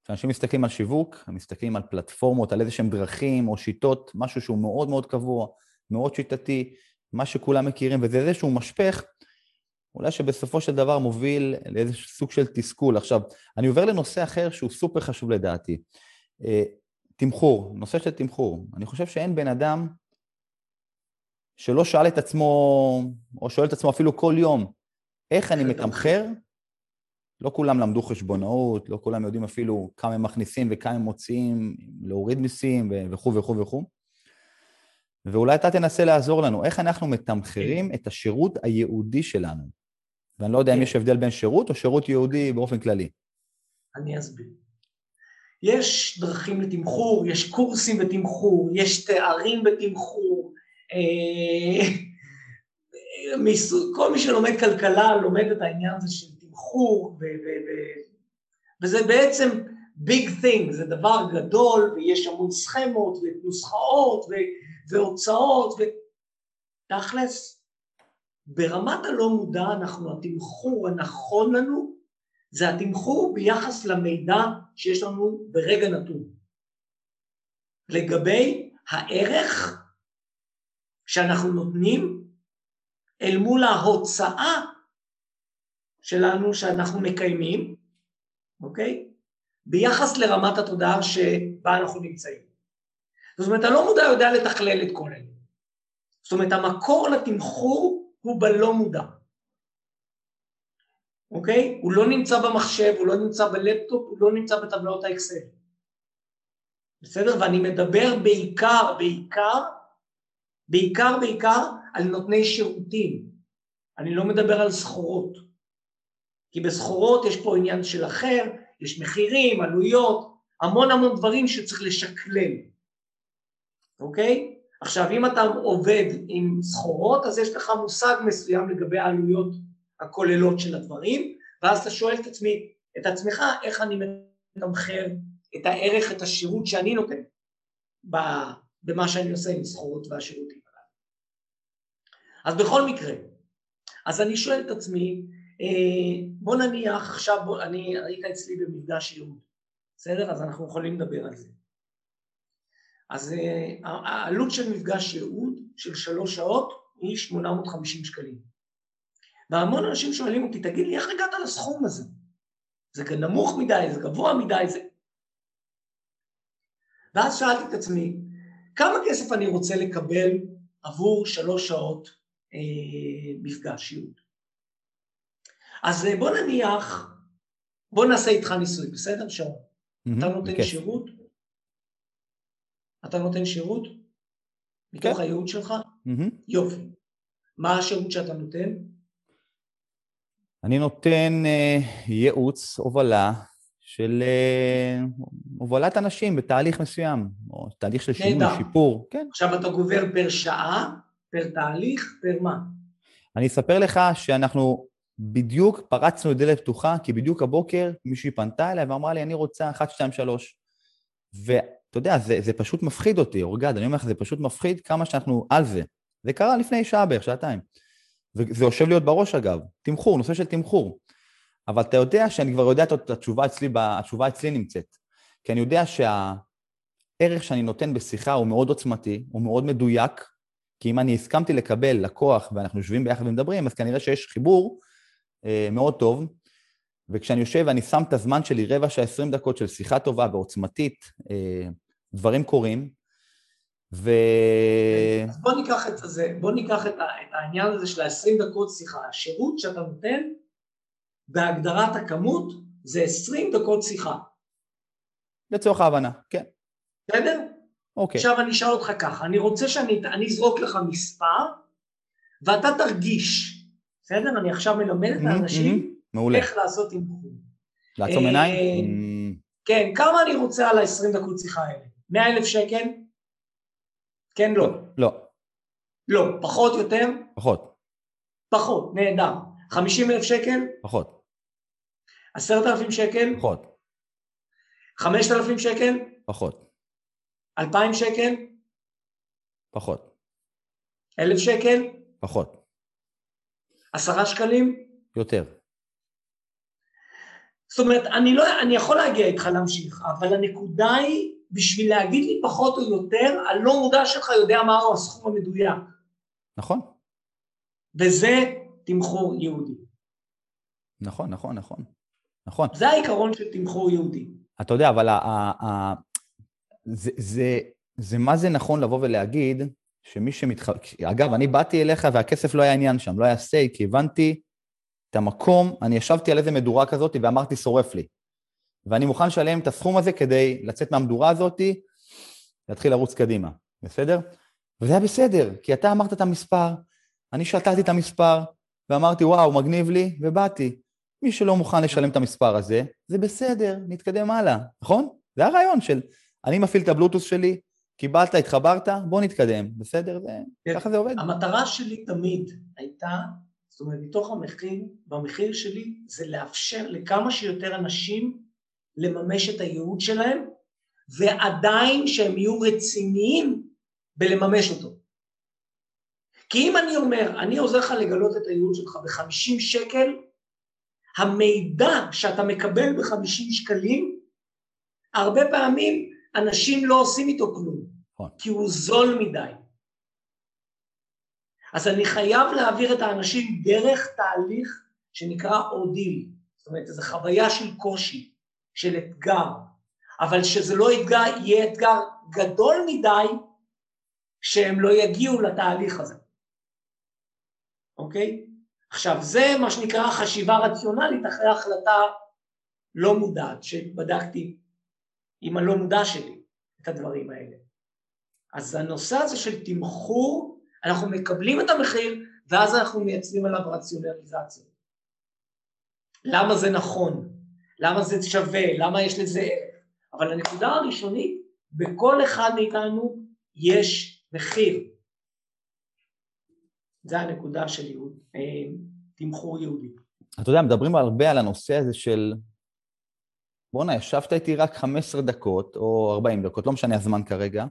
כשאנשים מסתכלים על שיווק, הם מסתכלים על פלטפורמות, על איזה שהם דרכים או שיטות, משהו שהוא מאוד מאוד קבוע, מאוד שיטתי, מה שכולם מכירים, וזה איזשהו משפך, אולי שבסופו של דבר מוביל לאיזה סוג של תסכול. עכשיו, אני עובר לנושא אחר שהוא סופר חשוב לדעתי. אה, תמחור, נושא של תמחור. אני חושב שאין בן אדם שלא שאל את עצמו, או שואל את עצמו אפילו כל יום, איך אני מתמחר? לא כולם למדו חשבונאות, לא כולם יודעים אפילו כמה הם מכניסים וכמה הם מוציאים, להוריד מיסים וכו' וכו' וכו'. ואולי אתה תנסה לעזור לנו, איך אנחנו מתמחרים. את השירות הייעודי שלנו. ואני לא יודע אם כן. יש הבדל בין שירות או שירות יהודי באופן כללי. אני אסביר. יש דרכים לתמחור, יש קורסים בתמחור, יש תארים בתמחור. אה, *laughs* כל מי שלומד כלכלה לומד את העניין הזה של תמחור, ו- ו- ו- וזה בעצם ביג תינג, זה דבר גדול, ויש המון סכמות ונוסחאות ו- והוצאות, ותכלס, ברמת הלא מודע אנחנו, התמחור הנכון לנו זה התמחור ביחס למידע שיש לנו ברגע נתון. לגבי הערך שאנחנו נותנים אל מול ההוצאה שלנו שאנחנו מקיימים, אוקיי? ביחס לרמת התודעה שבה אנחנו נמצאים. זאת אומרת, הלא מודע יודע לתכלל את כל אלה. זאת אומרת, המקור לתמחור הוא בלא מודע. אוקיי? הוא לא נמצא במחשב, הוא לא נמצא בלפטופ, הוא לא נמצא בטבלאות האקסל. בסדר? ואני מדבר בעיקר, בעיקר, בעיקר, בעיקר על נותני שירותים. אני לא מדבר על סחורות. כי בסחורות יש פה עניין של אחר, יש מחירים, עלויות, המון המון דברים שצריך לשקלל, אוקיי? עכשיו, אם אתה עובד עם סחורות, אז יש לך מושג מסוים לגבי העלויות הכוללות של הדברים, ואז אתה שואל את עצמי, את עצמך, איך אני מתמחר את הערך, את השירות שאני נותן במה שאני עושה עם סחורות והשירותים הללו. אז בכל מקרה, אז אני שואל את עצמי, בוא נניח עכשיו, בוא, אני היית אצלי במפגש ייעוד, בסדר? אז אנחנו יכולים לדבר על זה. אז אה, העלות של מפגש ייעוד של שלוש שעות היא 850 שקלים. והמון אנשים שואלים אותי, תגיד לי, איך הגעת לסכום הזה? זה נמוך מדי, זה גבוה מדי, זה... ואז שאלתי את עצמי, כמה כסף אני רוצה לקבל עבור שלוש שעות אה, מפגש ייעוד? אז אה, בוא נניח, בוא נעשה איתך ניסוי, בסדר? שרון. Mm-hmm, אתה נותן okay. שירות? אתה נותן שירות? מתוך okay. הייעוד שלך? Mm-hmm. יופי. מה השירות שאתה נותן? אני נותן uh, ייעוץ, הובלה, של uh, הובלת אנשים בתהליך מסוים, או תהליך של שינוי, שיפור. כן. עכשיו אתה גובר פר שעה, פר תהליך, פר מה? אני אספר לך שאנחנו בדיוק פרצנו את דלת פתוחה, כי בדיוק הבוקר מישהי פנתה אליי ואמרה לי, אני רוצה 1, 2, 3. ואתה יודע, זה, זה פשוט מפחיד אותי, אורגד, אני אומר לך, זה פשוט מפחיד כמה שאנחנו על זה. זה קרה לפני שעה בערך, שעתיים. וזה יושב עוד בראש אגב, תמחור, נושא של תמחור. אבל אתה יודע שאני כבר יודע את התשובה אצלי, התשובה אצלי נמצאת. כי אני יודע שהערך שאני נותן בשיחה הוא מאוד עוצמתי, הוא מאוד מדויק, כי אם אני הסכמתי לקבל לקוח ואנחנו יושבים ביחד ומדברים, אז כנראה שיש חיבור, מאוד טוב, וכשאני יושב ואני שם את הזמן שלי, רבע שעה, עשרים דקות של שיחה טובה ועוצמתית, אה, דברים קורים, ו... אז בוא ניקח את זה, בוא ניקח את, העניין הזה של ה-20 דקות שיחה. השירות שאתה נותן בהגדרת הכמות זה 20 דקות שיחה. לצורך ההבנה, כן. בסדר? אוקיי. עכשיו אני אשאל אותך ככה, אני רוצה שאני אזרוק לך מספר, ואתה תרגיש, בסדר? אני עכשיו מלמד את האנשים. איך לעשות תמחור. לעצום עיניים? כן, כמה אני רוצה על ה-20 דקות שיחה האלה? 100 אלף שקל? כן, לא. לא. לא, פחות יותר? פחות. פחות, נהדר. 50 אלף שקל? פחות. 10,000 שקל? פחות. 5,000 שקל? פחות. 2,000 שקל? פחות. 1,000 שקל? פחות. 10 שקלים? יותר. זאת אומרת, אני, לא, אני יכול להגיע איתך להמשיך, אבל הנקודה היא, בשביל להגיד לי פחות או יותר, הלא מודע שלך יודע מהו הסכום המדויק. נכון. וזה תמחור יהודי. נכון, נכון, נכון. נכון. זה העיקרון של תמחור יהודי. אתה יודע, אבל ה, ה, ה, זה, זה, זה מה זה נכון לבוא ולהגיד שמי שמתח... אגב, אני באתי אליך והכסף לא היה עניין שם, לא היה סיי, כי הבנתי את המקום, אני ישבתי על איזה מדורה כזאת ואמרתי, שורף לי. ואני מוכן לשלם את הסכום הזה כדי לצאת מהמדורה הזאת, להתחיל לרוץ קדימה, בסדר? וזה היה בסדר, כי אתה אמרת את המספר, אני שתלתי את המספר, ואמרתי, וואו, מגניב לי, ובאתי. מי שלא מוכן לשלם את המספר הזה, זה בסדר, נתקדם הלאה, נכון? זה הרעיון של, אני מפעיל את הבלוטוס שלי, קיבלת, התחברת, בוא נתקדם, בסדר? זה, כן. ככה זה עובד. המטרה שלי תמיד הייתה זאת אומרת, מתוך המחיר, במחיר שלי, זה לאפשר לכמה שיותר אנשים לממש את הייעוד שלהם, ועדיין שהם יהיו רציניים בלממש אותו. כי אם אני אומר, אני עוזר לך לגלות את הייעוד שלך ב-50 שקל, המידע שאתה מקבל ב-50 שקלים, הרבה פעמים אנשים לא עושים איתו כלום, נכון. כי הוא זול מדי. אז אני חייב להעביר את האנשים דרך תהליך שנקרא אורדיל, זאת אומרת, זו חוויה של קושי, של אתגר, אבל שזה לא אתגר, יהיה אתגר גדול מדי, שהם לא יגיעו לתהליך הזה, אוקיי? עכשיו, זה מה שנקרא חשיבה רציונלית אחרי החלטה לא מודעת, שבדקתי עם הלא מודע שלי את הדברים האלה. אז הנושא הזה של תמחור אנחנו מקבלים את המחיר, ואז אנחנו מייצרים עליו רציונליזציה. למה זה נכון? למה זה שווה? למה יש לזה ערך? אבל הנקודה הראשונית, בכל אחד מאיתנו יש מחיר. זה הנקודה של יהוד, אה, תמחור יהודי. אתה יודע, מדברים הרבה על הנושא הזה של בואנה, ישבת איתי רק 15 דקות, או 40 דקות, לא משנה הזמן כרגע,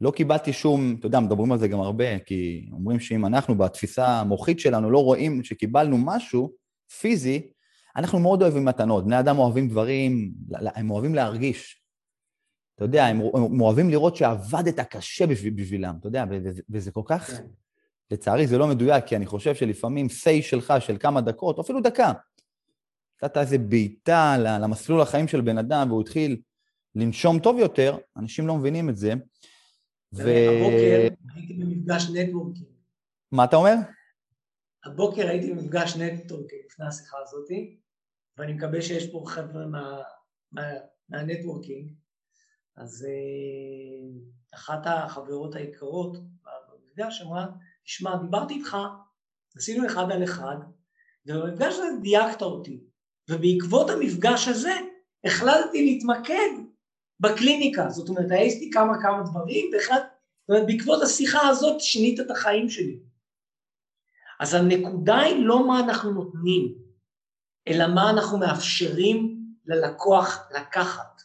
לא קיבלתי שום, אתה יודע, מדברים על זה גם הרבה, כי אומרים שאם אנחנו בתפיסה המוחית שלנו לא רואים שקיבלנו משהו פיזי, אנחנו מאוד אוהבים מתנות. בני אדם אוהבים דברים, הם אוהבים להרגיש. אתה יודע, הם, הם אוהבים לראות שעבדת קשה בשבילם, אתה יודע, וזה כל כך, כן. לצערי זה לא מדויק, כי אני חושב שלפעמים סיי שלך של כמה דקות, או אפילו דקה, נתת איזה בעיטה למסלול החיים של בן אדם, והוא התחיל לנשום טוב יותר, אנשים לא מבינים את זה. ו... הבוקר הייתי במפגש נטוורקינג. מה אתה אומר? הבוקר הייתי במפגש networking לפני השיחה הזאתי, ואני מקווה שיש פה חבר'ה מה, מה, מה networking. אז אה, אחת החברות היקרות במפגש אמרה, תשמע, דיברתי איתך, עשינו אחד על אחד, ובמפגש הזה דייקת אותי, ובעקבות המפגש הזה החלטתי להתמקד בקליניקה, זאת אומרת, העזתי כמה כמה דברים, ואחד, זאת אומרת, בעקבות השיחה הזאת שינית את החיים שלי. אז הנקודה היא לא מה אנחנו נותנים, אלא מה אנחנו מאפשרים ללקוח לקחת.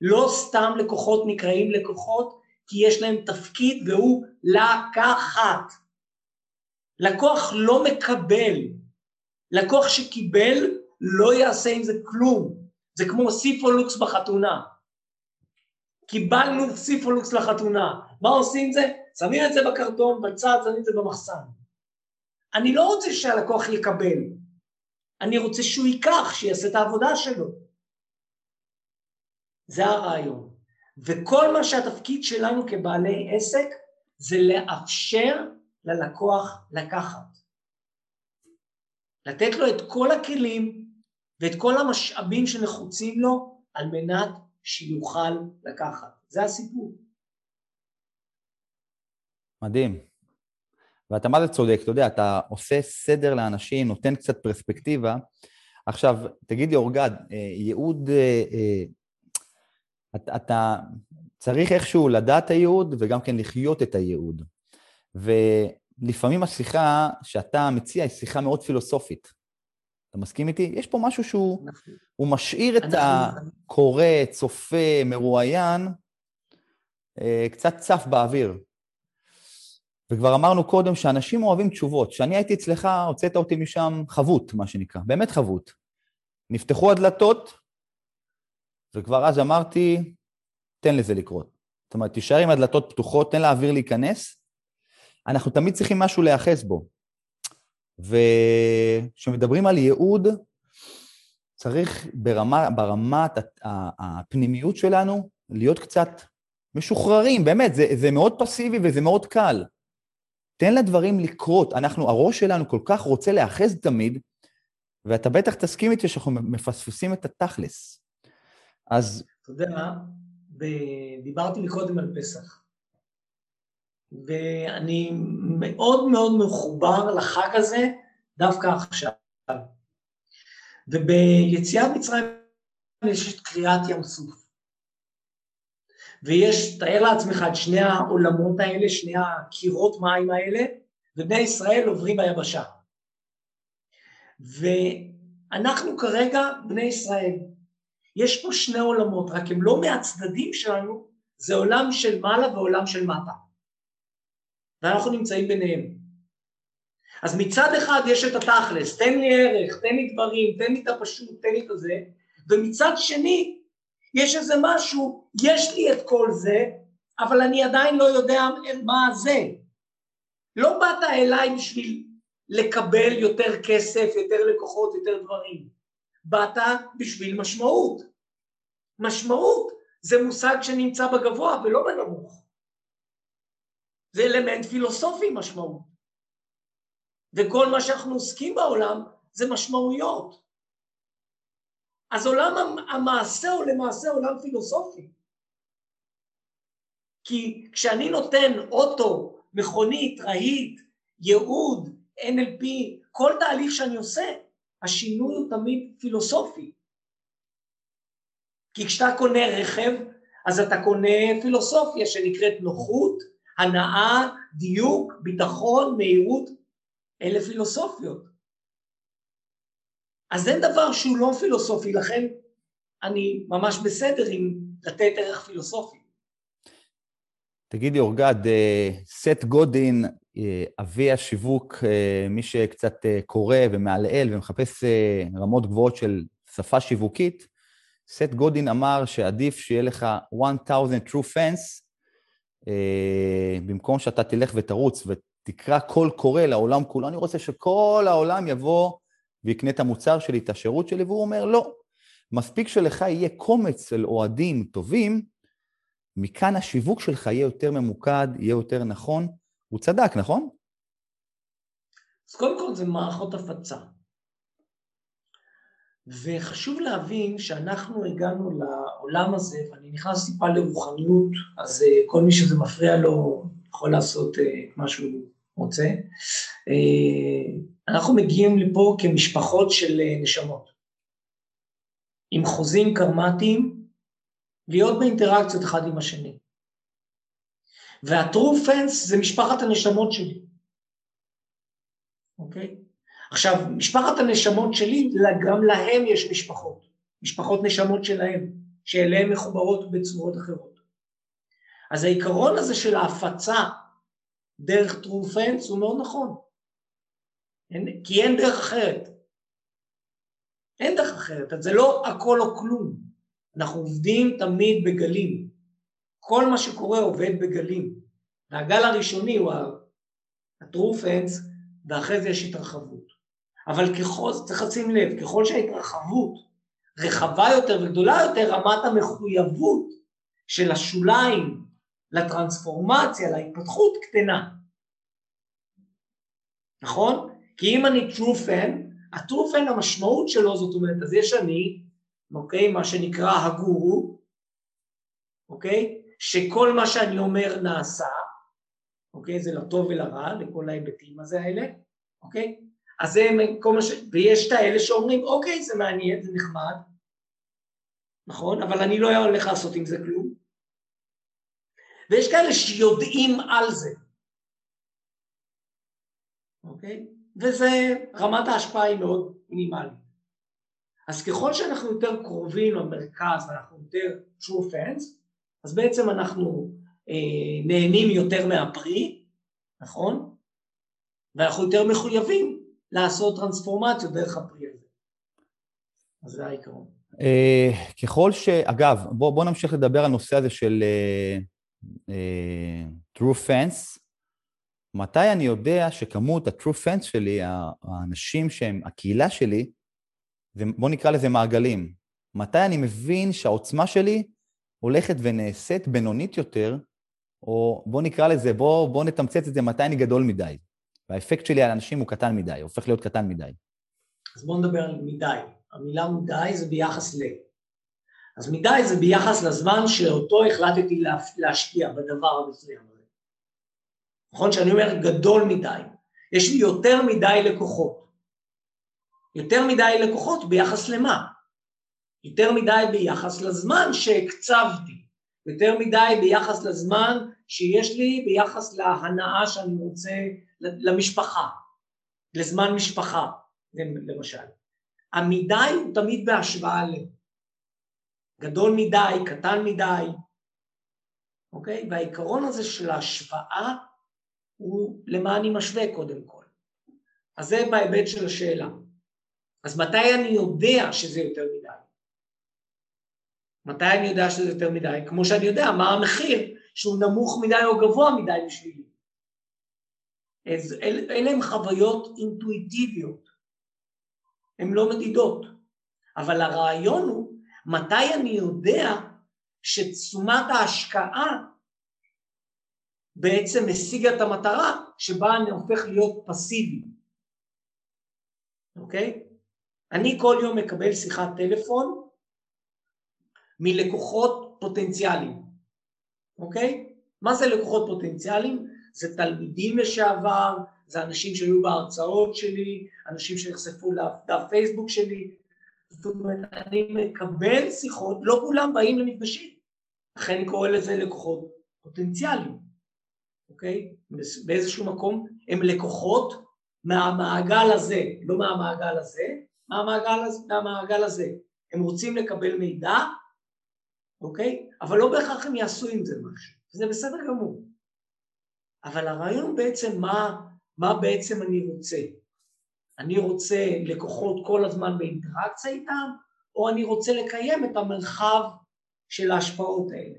לא סתם לקוחות נקראים לקוחות, כי יש להם תפקיד והוא לקחת. לקוח לא מקבל. לקוח שקיבל לא יעשה עם זה כלום. זה כמו סיפולוקס בחתונה. קיבלנו סיפולוקס לחתונה. מה עושים עם זה? שמים את זה בקרטון, בצד, שמים את זה במחסן. אני לא רוצה שהלקוח יקבל. אני רוצה שהוא ייקח, שיעשה את העבודה שלו. זה הרעיון. וכל מה שהתפקיד שלנו כבעלי עסק זה לאפשר ללקוח לקחת. לתת לו את כל הכלים ואת כל המשאבים שנחוצים לו על מנת שיוכל לקחת. זה הסיפור. מדהים. ואתה מה זה צודק, אתה יודע, אתה עושה סדר לאנשים, נותן קצת פרספקטיבה. עכשיו, תגיד לי, אורגד, אה, ייעוד, אה, אה, אתה צריך איכשהו לדעת הייעוד וגם כן לחיות את הייעוד. ולפעמים השיחה שאתה מציע היא שיחה מאוד פילוסופית. אתה מסכים איתי? יש פה משהו שהוא נכון. הוא משאיר את הקורא, צופה, מרואיין, קצת צף באוויר. וכבר אמרנו קודם שאנשים אוהבים תשובות. כשאני הייתי אצלך, הוצאת אותי משם חבוט, מה שנקרא, באמת חבוט. נפתחו הדלתות, וכבר אז אמרתי, תן לזה לקרות. זאת אומרת, תישאר עם הדלתות פתוחות, תן לאוויר להיכנס. אנחנו תמיד צריכים משהו להיאחז בו. וכשמדברים על ייעוד, צריך ברמה, ברמת הפנימיות שלנו להיות קצת משוחררים, באמת, זה, זה מאוד פסיבי וזה מאוד קל. תן לדברים לקרות. אנחנו, הראש שלנו כל כך רוצה להאחז תמיד, ואתה בטח תסכים איתי שאנחנו מפספסים את התכלס. אז... אתה יודע מה? דיברתי מקודם על פסח, ואני מאוד מאוד מחובר לחג הזה דווקא עכשיו. וביציאת מצרים יש את קריאת ים סוף. ויש, תאר לעצמך את שני העולמות האלה, שני הקירות מים האלה, ובני ישראל עוברים ביבשה. ואנחנו כרגע בני ישראל. יש פה שני עולמות, רק הם לא מהצדדים שלנו, זה עולם של מעלה ועולם של מטה. ואנחנו נמצאים ביניהם. אז מצד אחד יש את התכלס, תן לי ערך, תן לי דברים, תן לי את הפשוט, תן לי את הזה, ומצד שני יש איזה משהו, יש לי את כל זה, אבל אני עדיין לא יודע מה זה. לא באת אליי בשביל לקבל יותר כסף, יותר לקוחות, יותר דברים. באת בשביל משמעות. משמעות זה מושג שנמצא בגבוה ולא בנמוך. זה אלמנט פילוסופי משמעות. וכל מה שאנחנו עוסקים בעולם זה משמעויות. אז עולם המעשה הוא למעשה עולם פילוסופי. כי כשאני נותן אוטו, מכונית, רהיט, ייעוד, NLP, כל תהליך שאני עושה, השינוי הוא תמיד פילוסופי. כי כשאתה קונה רכב, אז אתה קונה פילוסופיה שנקראת נוחות, הנאה, דיוק, ביטחון, מהירות, אלה פילוסופיות. אז אין דבר שהוא לא פילוסופי, לכן אני ממש בסדר עם לתת ערך פילוסופי. תגידי, אורגד, אה, סט גודין, אה, אבי השיווק, אה, מי שקצת קורא ומעלעל ומחפש רמות גבוהות של שפה שיווקית, סט גודין אמר שעדיף שיהיה לך 1,000 true fans, במקום שאתה תלך ותרוץ ותקרא קול קורא לעולם כולו. אני רוצה שכל העולם יבוא ויקנה את המוצר שלי, את השירות שלי, והוא אומר, לא. מספיק שלך יהיה קומץ של אוהדים טובים, מכאן השיווק שלך יהיה יותר ממוקד, יהיה יותר נכון. הוא צדק, נכון? אז קודם כל זה מערכות הפצה. וחשוב להבין שאנחנו הגענו לעולם הזה, ואני נכנס טיפה לרוחניות, אז אה, כל מי שזה מפריע לו יכול לעשות אה, את מה שהוא רוצה. אה, אנחנו מגיעים לפה כמשפחות של נשמות, עם חוזים קרמטיים, להיות באינטראקציות אחד עם השני. וה-true fence זה משפחת הנשמות שלי, אוקיי? עכשיו, משפחת הנשמות שלי, גם להם יש משפחות, משפחות נשמות שלהם, שאליהם מחוברות בצורות אחרות. אז העיקרון הזה של ההפצה דרך fence הוא מאוד נכון, אין, כי אין דרך אחרת. אין דרך אחרת, אז זה לא הכל או כלום. אנחנו עובדים תמיד בגלים. כל מה שקורה עובד בגלים. והגל הראשוני הוא fence, ואחרי זה יש התרחבות. אבל ככל, צריך לשים לב, ככל שההתרחבות רחבה יותר וגדולה יותר, רמת המחויבות של השוליים לטרנספורמציה, להתפתחות, קטנה. נכון? כי אם אני ה-true fan המשמעות שלו זאת אומרת, אז יש אני, אוקיי, מה שנקרא הגורו, אוקיי, שכל מה שאני אומר נעשה, אוקיי, זה לטוב ולרע, לכל ההיבטים הזה האלה, אוקיי? אז זה כל מה ש... ויש את האלה שאומרים, אוקיי, זה מעניין, זה נחמד, נכון? אבל אני לא הולך לעשות עם זה כלום. ויש כאלה שיודעים על זה, אוקיי? וזה, רמת ההשפעה היא מאוד מינימלית. אז ככל שאנחנו יותר קרובים למרכז ואנחנו יותר true fans, אז בעצם אנחנו אה, נהנים יותר מהפרי, נכון? ואנחנו יותר מחויבים לעשות טרנספורמציות דרך הפרי הזה. אז זה העיקרון. אה, ככל ש... אגב, בואו בוא נמשיך לדבר על הנושא הזה של uh, uh, true fans. מתי אני יודע שכמות ה-true fans שלי, האנשים שהם, הקהילה שלי, בואו נקרא לזה מעגלים. מתי אני מבין שהעוצמה שלי הולכת ונעשית בינונית יותר, או בואו נקרא לזה, בואו בוא נתמצת את זה, מתי אני גדול מדי. והאפקט שלי על אנשים הוא קטן מדי, הופך להיות קטן מדי. אז בואו נדבר על מדי. המילה מדי זה ביחס ל... אז מדי זה ביחס לזמן שאותו החלטתי להשקיע בדבר המסוים הזה. נכון שאני אומר גדול מדי, יש לי יותר מדי לקוחות. יותר מדי לקוחות ביחס למה? יותר מדי ביחס לזמן שהקצבתי, יותר מדי ביחס לזמן שיש לי ביחס להנאה שאני רוצה למשפחה, לזמן משפחה, למשל. המדי הוא תמיד בהשוואה ל... גדול מדי, קטן מדי, אוקיי? והעיקרון הזה של ההשוואה הוא למה אני משווה קודם כל. אז זה בהיבט של השאלה. אז מתי אני יודע שזה יותר מדי? מתי אני יודע שזה יותר מדי? כמו שאני יודע מה המחיר שהוא נמוך מדי או גבוה מדי בשבילי. אל, אלה הן חוויות אינטואיטיביות, הן לא מדידות. אבל הרעיון הוא מתי אני יודע שתשומת ההשקעה בעצם השיגה את המטרה שבה אני הופך להיות פסיבי, אוקיי? אני כל יום מקבל שיחת טלפון מלקוחות פוטנציאליים, אוקיי? מה זה לקוחות פוטנציאליים? זה תלמידים לשעבר, זה אנשים שהיו בהרצאות שלי, אנשים שנחשפו לדף פייסבוק שלי, זאת אומרת, אני מקבל שיחות, לא כולם באים למפגשים, לכן אני קורא לזה לקוחות פוטנציאליים, אוקיי? באיזשהו מקום הם לקוחות מהמעגל הזה, לא מהמעגל הזה, מהמעגל, מהמעגל הזה. הם רוצים לקבל מידע, אוקיי? אבל לא בהכרח הם יעשו עם זה משהו, זה בסדר גמור. אבל הרעיון בעצם מה, מה בעצם אני רוצה. אני רוצה לקוחות כל הזמן באינטראקציה איתם, או אני רוצה לקיים את המרחב של ההשפעות האלה.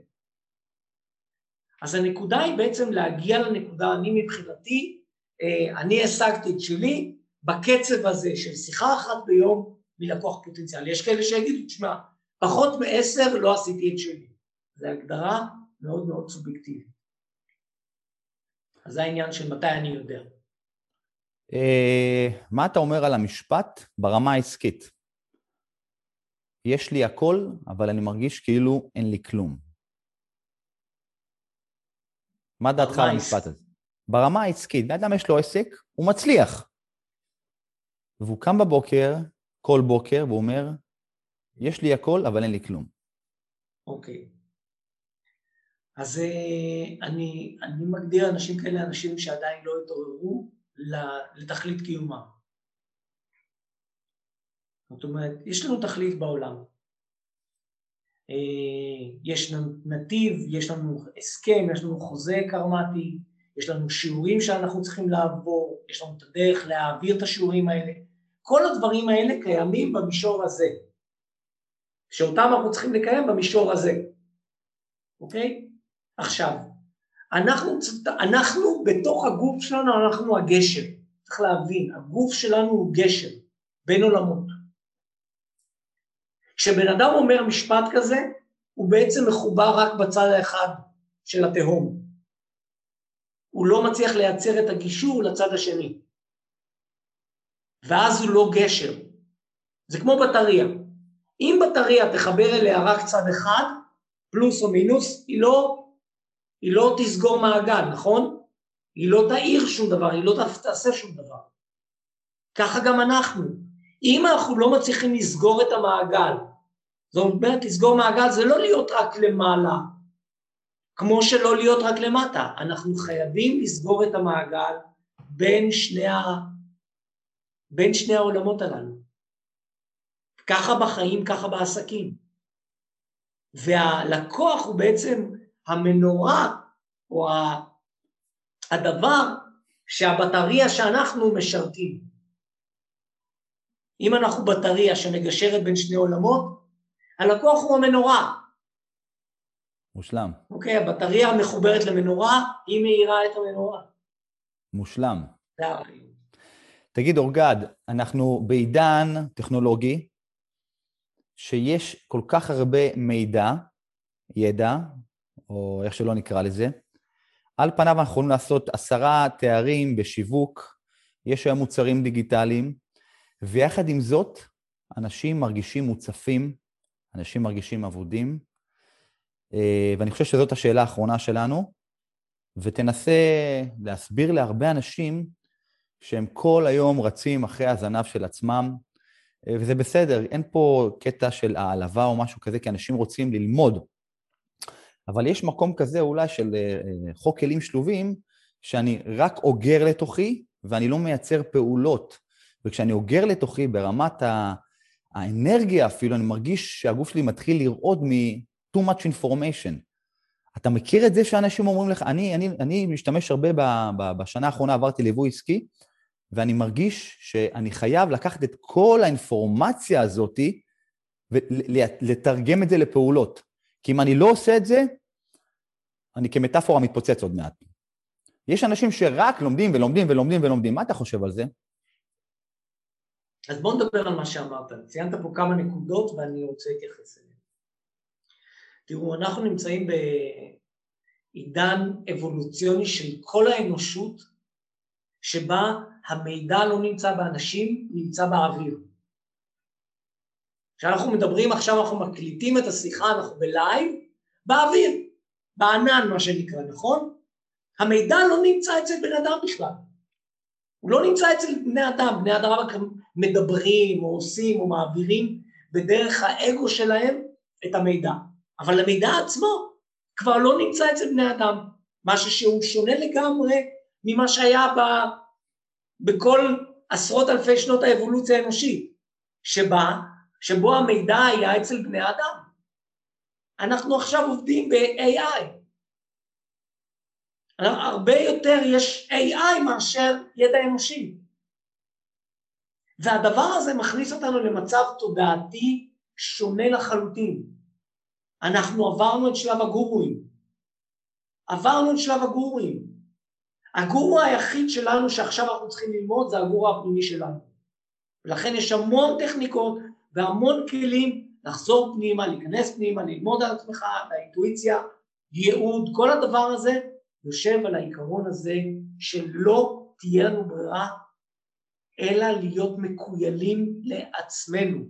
אז הנקודה היא בעצם להגיע לנקודה, אני מבחינתי, אה, אני השגתי את שלי בקצב הזה של שיחה אחת ביום מלקוח פוטנציאלי. יש כאלה שיגידו, תשמע, פחות מעשר לא עשיתי את שלי. זו הגדרה מאוד מאוד סובייקטיבית. אז זה העניין של מתי אני יודע. Uh, מה אתה אומר על המשפט ברמה העסקית? יש לי הכל, אבל אני מרגיש כאילו אין לי כלום. מה דעתך על המשפט הזה? ברמה העסקית, בן אדם יש לו עסק, הוא מצליח. והוא קם בבוקר, כל בוקר, והוא אומר, יש לי הכל, אבל אין לי כלום. אוקיי. אז אה, אני, אני מגדיר אנשים כאלה אנשים שעדיין לא התעוררו לתכלית קיומם. זאת אומרת, יש לנו תכלית בעולם. אה, יש לנו נתיב, יש לנו הסכם, יש לנו חוזה קרמטי, יש לנו שיעורים שאנחנו צריכים לעבור, יש לנו את הדרך להעביר את השיעורים האלה. כל הדברים האלה קיימים במישור הזה, שאותם אנחנו צריכים לקיים במישור הזה, אוקיי? עכשיו, אנחנו, אנחנו בתוך הגוף שלנו, אנחנו הגשר. צריך להבין, הגוף שלנו הוא גשר בין עולמות. כשבן אדם אומר משפט כזה, הוא בעצם מחובר רק בצד האחד של התהום. הוא לא מצליח לייצר את הגישור לצד השני. ואז הוא לא גשר. זה כמו בטריה. אם בטריה תחבר אליה רק צד אחד, פלוס או מינוס, היא לא, היא לא תסגור מעגל, נכון? היא לא תאיר שום דבר, היא לא תעשה שום דבר. ככה גם אנחנו. אם אנחנו לא מצליחים לסגור את המעגל, זאת אומרת, לסגור מעגל זה לא להיות רק למעלה, כמו שלא להיות רק למטה. אנחנו חייבים לסגור את המעגל בין שני, ה... בין שני העולמות הללו. ככה בחיים, ככה בעסקים. והלקוח הוא בעצם המנורה, או הדבר שהבטריה שאנחנו משרתים. אם אנחנו בטריה שמגשרת בין שני עולמות, הלקוח הוא המנורה. מושלם. אוקיי, הבטריה מחוברת למנורה, היא מאירה את המנורה. מושלם. זה הרעיון. תגיד, אורגד, אנחנו בעידן טכנולוגי, שיש כל כך הרבה מידע, ידע, או איך שלא נקרא לזה, על פניו אנחנו יכולים לעשות עשרה תארים בשיווק, יש היום מוצרים דיגיטליים, ויחד עם זאת, אנשים מרגישים מוצפים, אנשים מרגישים אבודים, אה, ואני חושב שזאת השאלה האחרונה שלנו, ותנסה להסביר להרבה אנשים שהם כל היום רצים אחרי הזנב של עצמם, אה, וזה בסדר, אין פה קטע של העלבה או משהו כזה, כי אנשים רוצים ללמוד. אבל יש מקום כזה אולי של אה, חוק כלים שלובים, שאני רק אוגר לתוכי ואני לא מייצר פעולות. וכשאני אוגר לתוכי ברמת האנרגיה אפילו, אני מרגיש שהגוף שלי מתחיל לרעוד מ-too much information. אתה מכיר את זה שאנשים אומרים לך, אני, אני, אני משתמש הרבה ב, ב, בשנה האחרונה, עברתי ליווי עסקי, ואני מרגיש שאני חייב לקחת את כל האינפורמציה הזאת ולתרגם את זה לפעולות. כי אם אני לא עושה את זה, אני כמטאפורה מתפוצץ עוד מעט. יש אנשים שרק לומדים ולומדים ולומדים ולומדים, מה אתה חושב על זה? אז בוא נדבר על מה שאמרת. ציינת פה כמה נקודות ואני רוצה להתייחס אליהן. תראו, אנחנו נמצאים בעידן אבולוציוני של כל האנושות, שבה המידע לא נמצא באנשים, נמצא באוויר. כשאנחנו מדברים עכשיו, אנחנו מקליטים את השיחה, אנחנו בלייב, באוויר, בענן מה שנקרא, נכון? המידע לא נמצא אצל בן אדם בכלל. הוא לא נמצא אצל בני אדם, בני אדם רק מדברים או עושים או מעבירים בדרך האגו שלהם את המידע. אבל המידע עצמו כבר לא נמצא אצל בני אדם, משהו שהוא שונה לגמרי ממה שהיה ב, בכל עשרות אלפי שנות האבולוציה האנושית, שבה, שבו המידע היה אצל בני אדם. אנחנו עכשיו עובדים ב-AI. הרבה יותר יש AI מאשר ידע אנושי. והדבר הזה מכניס אותנו למצב תודעתי שונה לחלוטין. אנחנו עברנו את שלב הגורואים. עברנו את שלב הגורואים. הגורו היחיד שלנו שעכשיו אנחנו צריכים ללמוד זה הגורו הפנימי שלנו. ולכן יש המון טכניקות והמון כלים לחזור פנימה, להיכנס פנימה, ללמוד על עצמך, על האינטואיציה, ייעוד, כל הדבר הזה יושב על העיקרון הזה שלא תהיה לנו ברירה אלא להיות מקוילים לעצמנו.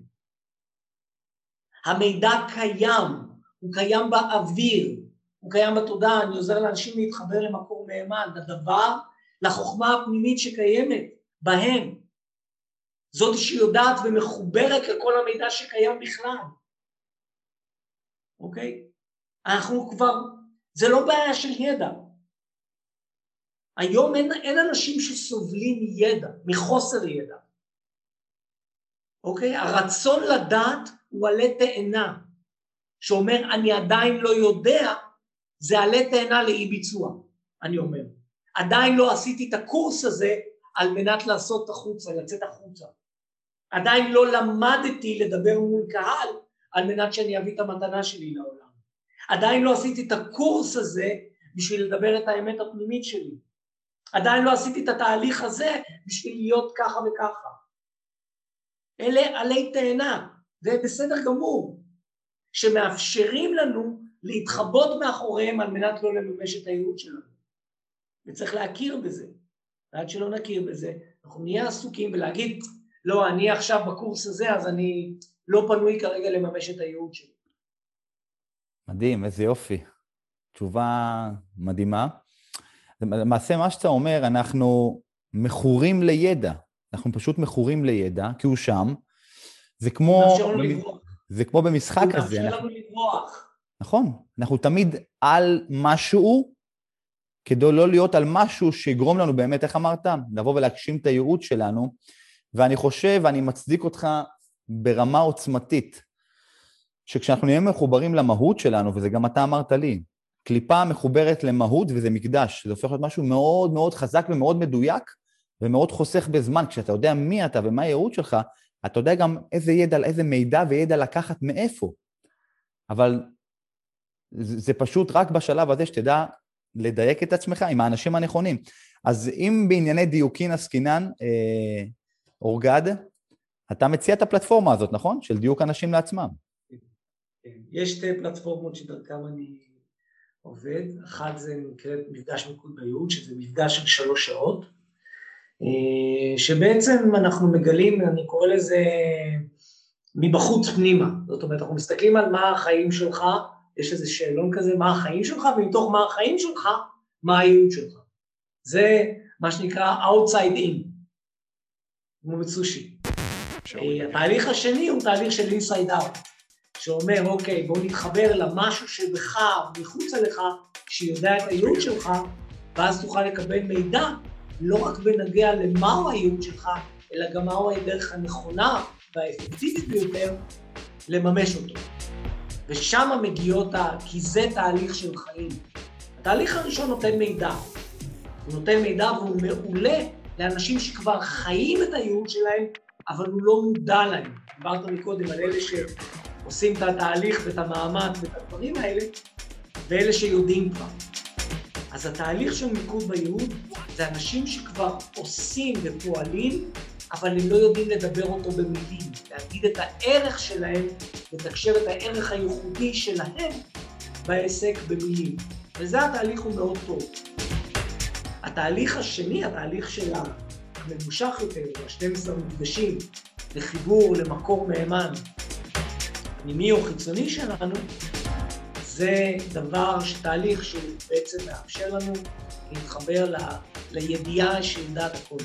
המידע קיים, הוא קיים באוויר, הוא קיים בתודעה, אני עוזר לאנשים להתחבר למקור מהימן, לדבר, לחוכמה הפנימית שקיימת בהם. זאת שיודעת ומחוברת לכל המידע שקיים בכלל. אוקיי? אנחנו כבר, זה לא בעיה של ידע, היום אין, אין אנשים שסובלים מידע, מחוסר ידע. אוקיי? הרצון לדעת הוא עלה תאנה, שאומר אני עדיין לא יודע, זה עלה תאנה לאי ביצוע, אני אומר. עדיין לא עשיתי את הקורס הזה על מנת לעשות החוצה, לצאת החוצה. עדיין לא למדתי לדבר מול קהל על מנת שאני אביא את המתנה שלי לעולם. עדיין לא עשיתי את הקורס הזה בשביל לדבר את האמת הפנימית שלי. עדיין לא עשיתי את התהליך הזה בשביל להיות ככה וככה. אלה עלי תאנה, זה בסדר גמור, שמאפשרים לנו להתחבות מאחוריהם על מנת לא לממש את הייעוד שלנו. וצריך להכיר בזה. ועד שלא נכיר בזה, אנחנו נהיה עסוקים ולהגיד, לא, אני עכשיו בקורס הזה, אז אני לא פנוי כרגע לממש את הייעוד שלי. מדהים, איזה יופי. תשובה מדהימה. למעשה, מה שאתה אומר, אנחנו מכורים לידע. אנחנו פשוט מכורים לידע, כי הוא שם. זה כמו... זה כמו במשחק הזה. הוא מאפשר לנו לברוח. נכון. אנחנו תמיד על משהו, כדי לא להיות על משהו שיגרום לנו באמת, איך אמרת? לבוא ולהגשים את הייעוד שלנו. ואני חושב, ואני מצדיק אותך ברמה עוצמתית, שכשאנחנו נהיה מחוברים למהות שלנו, וזה גם אתה אמרת לי, קליפה מחוברת למהות וזה מקדש, זה הופך להיות משהו מאוד מאוד חזק ומאוד מדויק ומאוד חוסך בזמן. כשאתה יודע מי אתה ומה הייעוד שלך, אתה יודע גם איזה ידע, איזה מידע וידע לקחת מאיפה. אבל זה, זה פשוט רק בשלב הזה שתדע לדייק את עצמך עם האנשים הנכונים. אז אם בענייני דיוקין עסקינן, אה, אורגד, אתה מציע את הפלטפורמה הזאת, נכון? של דיוק אנשים לעצמם. כן. יש שתי פלטפורמות שדרכם אני עובד, אחת זה נקראת מפגש מיקוד בייעוד, שזה מפגש של שלוש שעות, אה, שבעצם אנחנו מגלים, אני קורא לזה מבחוץ פנימה, זאת אומרת אנחנו מסתכלים על מה החיים שלך, יש איזה שאלון כזה, מה החיים שלך, ומתוך מה החיים שלך, מה הייעוד שלך. זה מה שנקרא outside in, כמו בסושי. אה, התהליך השני הוא תהליך של inside out. שאומר, אוקיי, בוא נתחבר למשהו שבך, מחוצה לך, שיודע את הייעוד שלך, ואז תוכל לקבל מידע, לא רק בנגיע למהו הייעוד שלך, אלא גם מהו הדרך הנכונה והאפקטיבית ביותר לממש אותו. ושם מגיעות ה... כי זה תהליך של חיים. התהליך הראשון נותן מידע. הוא נותן מידע והוא מעולה לאנשים שכבר חיים את הייעוד שלהם, אבל הוא לא מודע להם. דיברת מקודם על אלה ש... עושים את התהליך ואת המאמץ ואת הדברים האלה, ואלה שיודעים כבר. אז התהליך של מיקוד בייעוד זה אנשים שכבר עושים ופועלים, אבל הם לא יודעים לדבר אותו במילים, להגיד את הערך שלהם, לתקשר את הערך הייחודי שלהם בעסק במילים. וזה התהליך הוא מאוד טוב. התהליך השני, התהליך של הממושך יותר, ה-12 מפגשים, לחיבור למקור מהימן, פנימי או חיצוני שלנו, זה דבר, תהליך שבעצם מאפשר לנו להתחבר ל, לידיעה שיודעת הכל.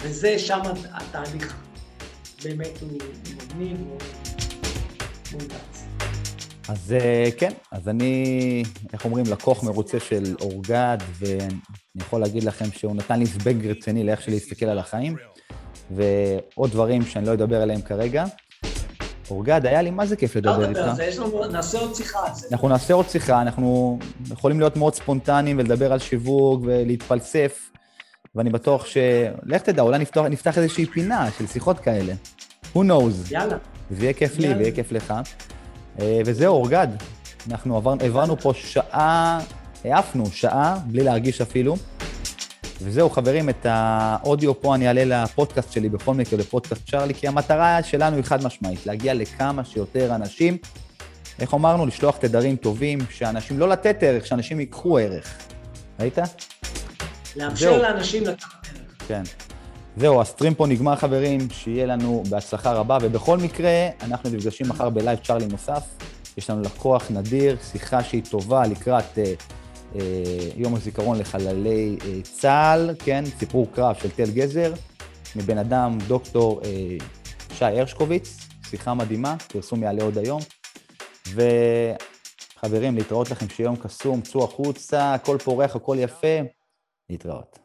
וזה שם התהליך. באמת הוא מגניב, הוא מומלץ. אז אה, כן, אז אני, איך אומרים, לקוח מרוצה של אורגד, ואני יכול להגיד לכם שהוא נתן לי זבג רציני לאיך שלי להסתכל על החיים, ועוד דברים שאני לא אדבר עליהם כרגע. אורגד, היה לי מה זה כיף לדבר איתך. נעשה עוד שיחה. אנחנו נעשה עוד שיחה, אנחנו יכולים להיות מאוד ספונטניים ולדבר על שיווק ולהתפלסף, ואני בטוח ש... לך תדע, אולי נפתח, נפתח איזושהי פינה של שיחות כאלה. who knows. יאללה. זה יהיה כיף לי ויהיה כיף לך. אה, וזהו, אורגד. אנחנו עברנו פה שעה, העפנו שעה, בלי להרגיש אפילו. וזהו, חברים, את האודיו פה אני אעלה לפודקאסט שלי בכל מקרה, לפודקאסט צ'רלי, כי המטרה שלנו היא חד משמעית, להגיע לכמה שיותר אנשים. איך אמרנו? לשלוח תדרים טובים, שאנשים, לא לתת ערך, שאנשים ייקחו ערך. ראית? לאפשר זהו. לאנשים לקחת ערך. כן. זהו, הסטרים פה נגמר, חברים, שיהיה לנו בהצלחה רבה, ובכל מקרה, אנחנו נפגשים מחר בלייב צ'רלי נוסף. יש לנו לקוח נדיר, שיחה שהיא טובה לקראת... Uh, אה, יום הזיכרון לחללי אה, צה"ל, כן, סיפור קרב של תל גזר, מבן אדם, דוקטור אה, שי הרשקוביץ, שיחה מדהימה, פרסום יעלה עוד היום. וחברים, להתראות לכם שיום קסום, צאו החוצה, הכל פורח, הכל יפה, להתראות.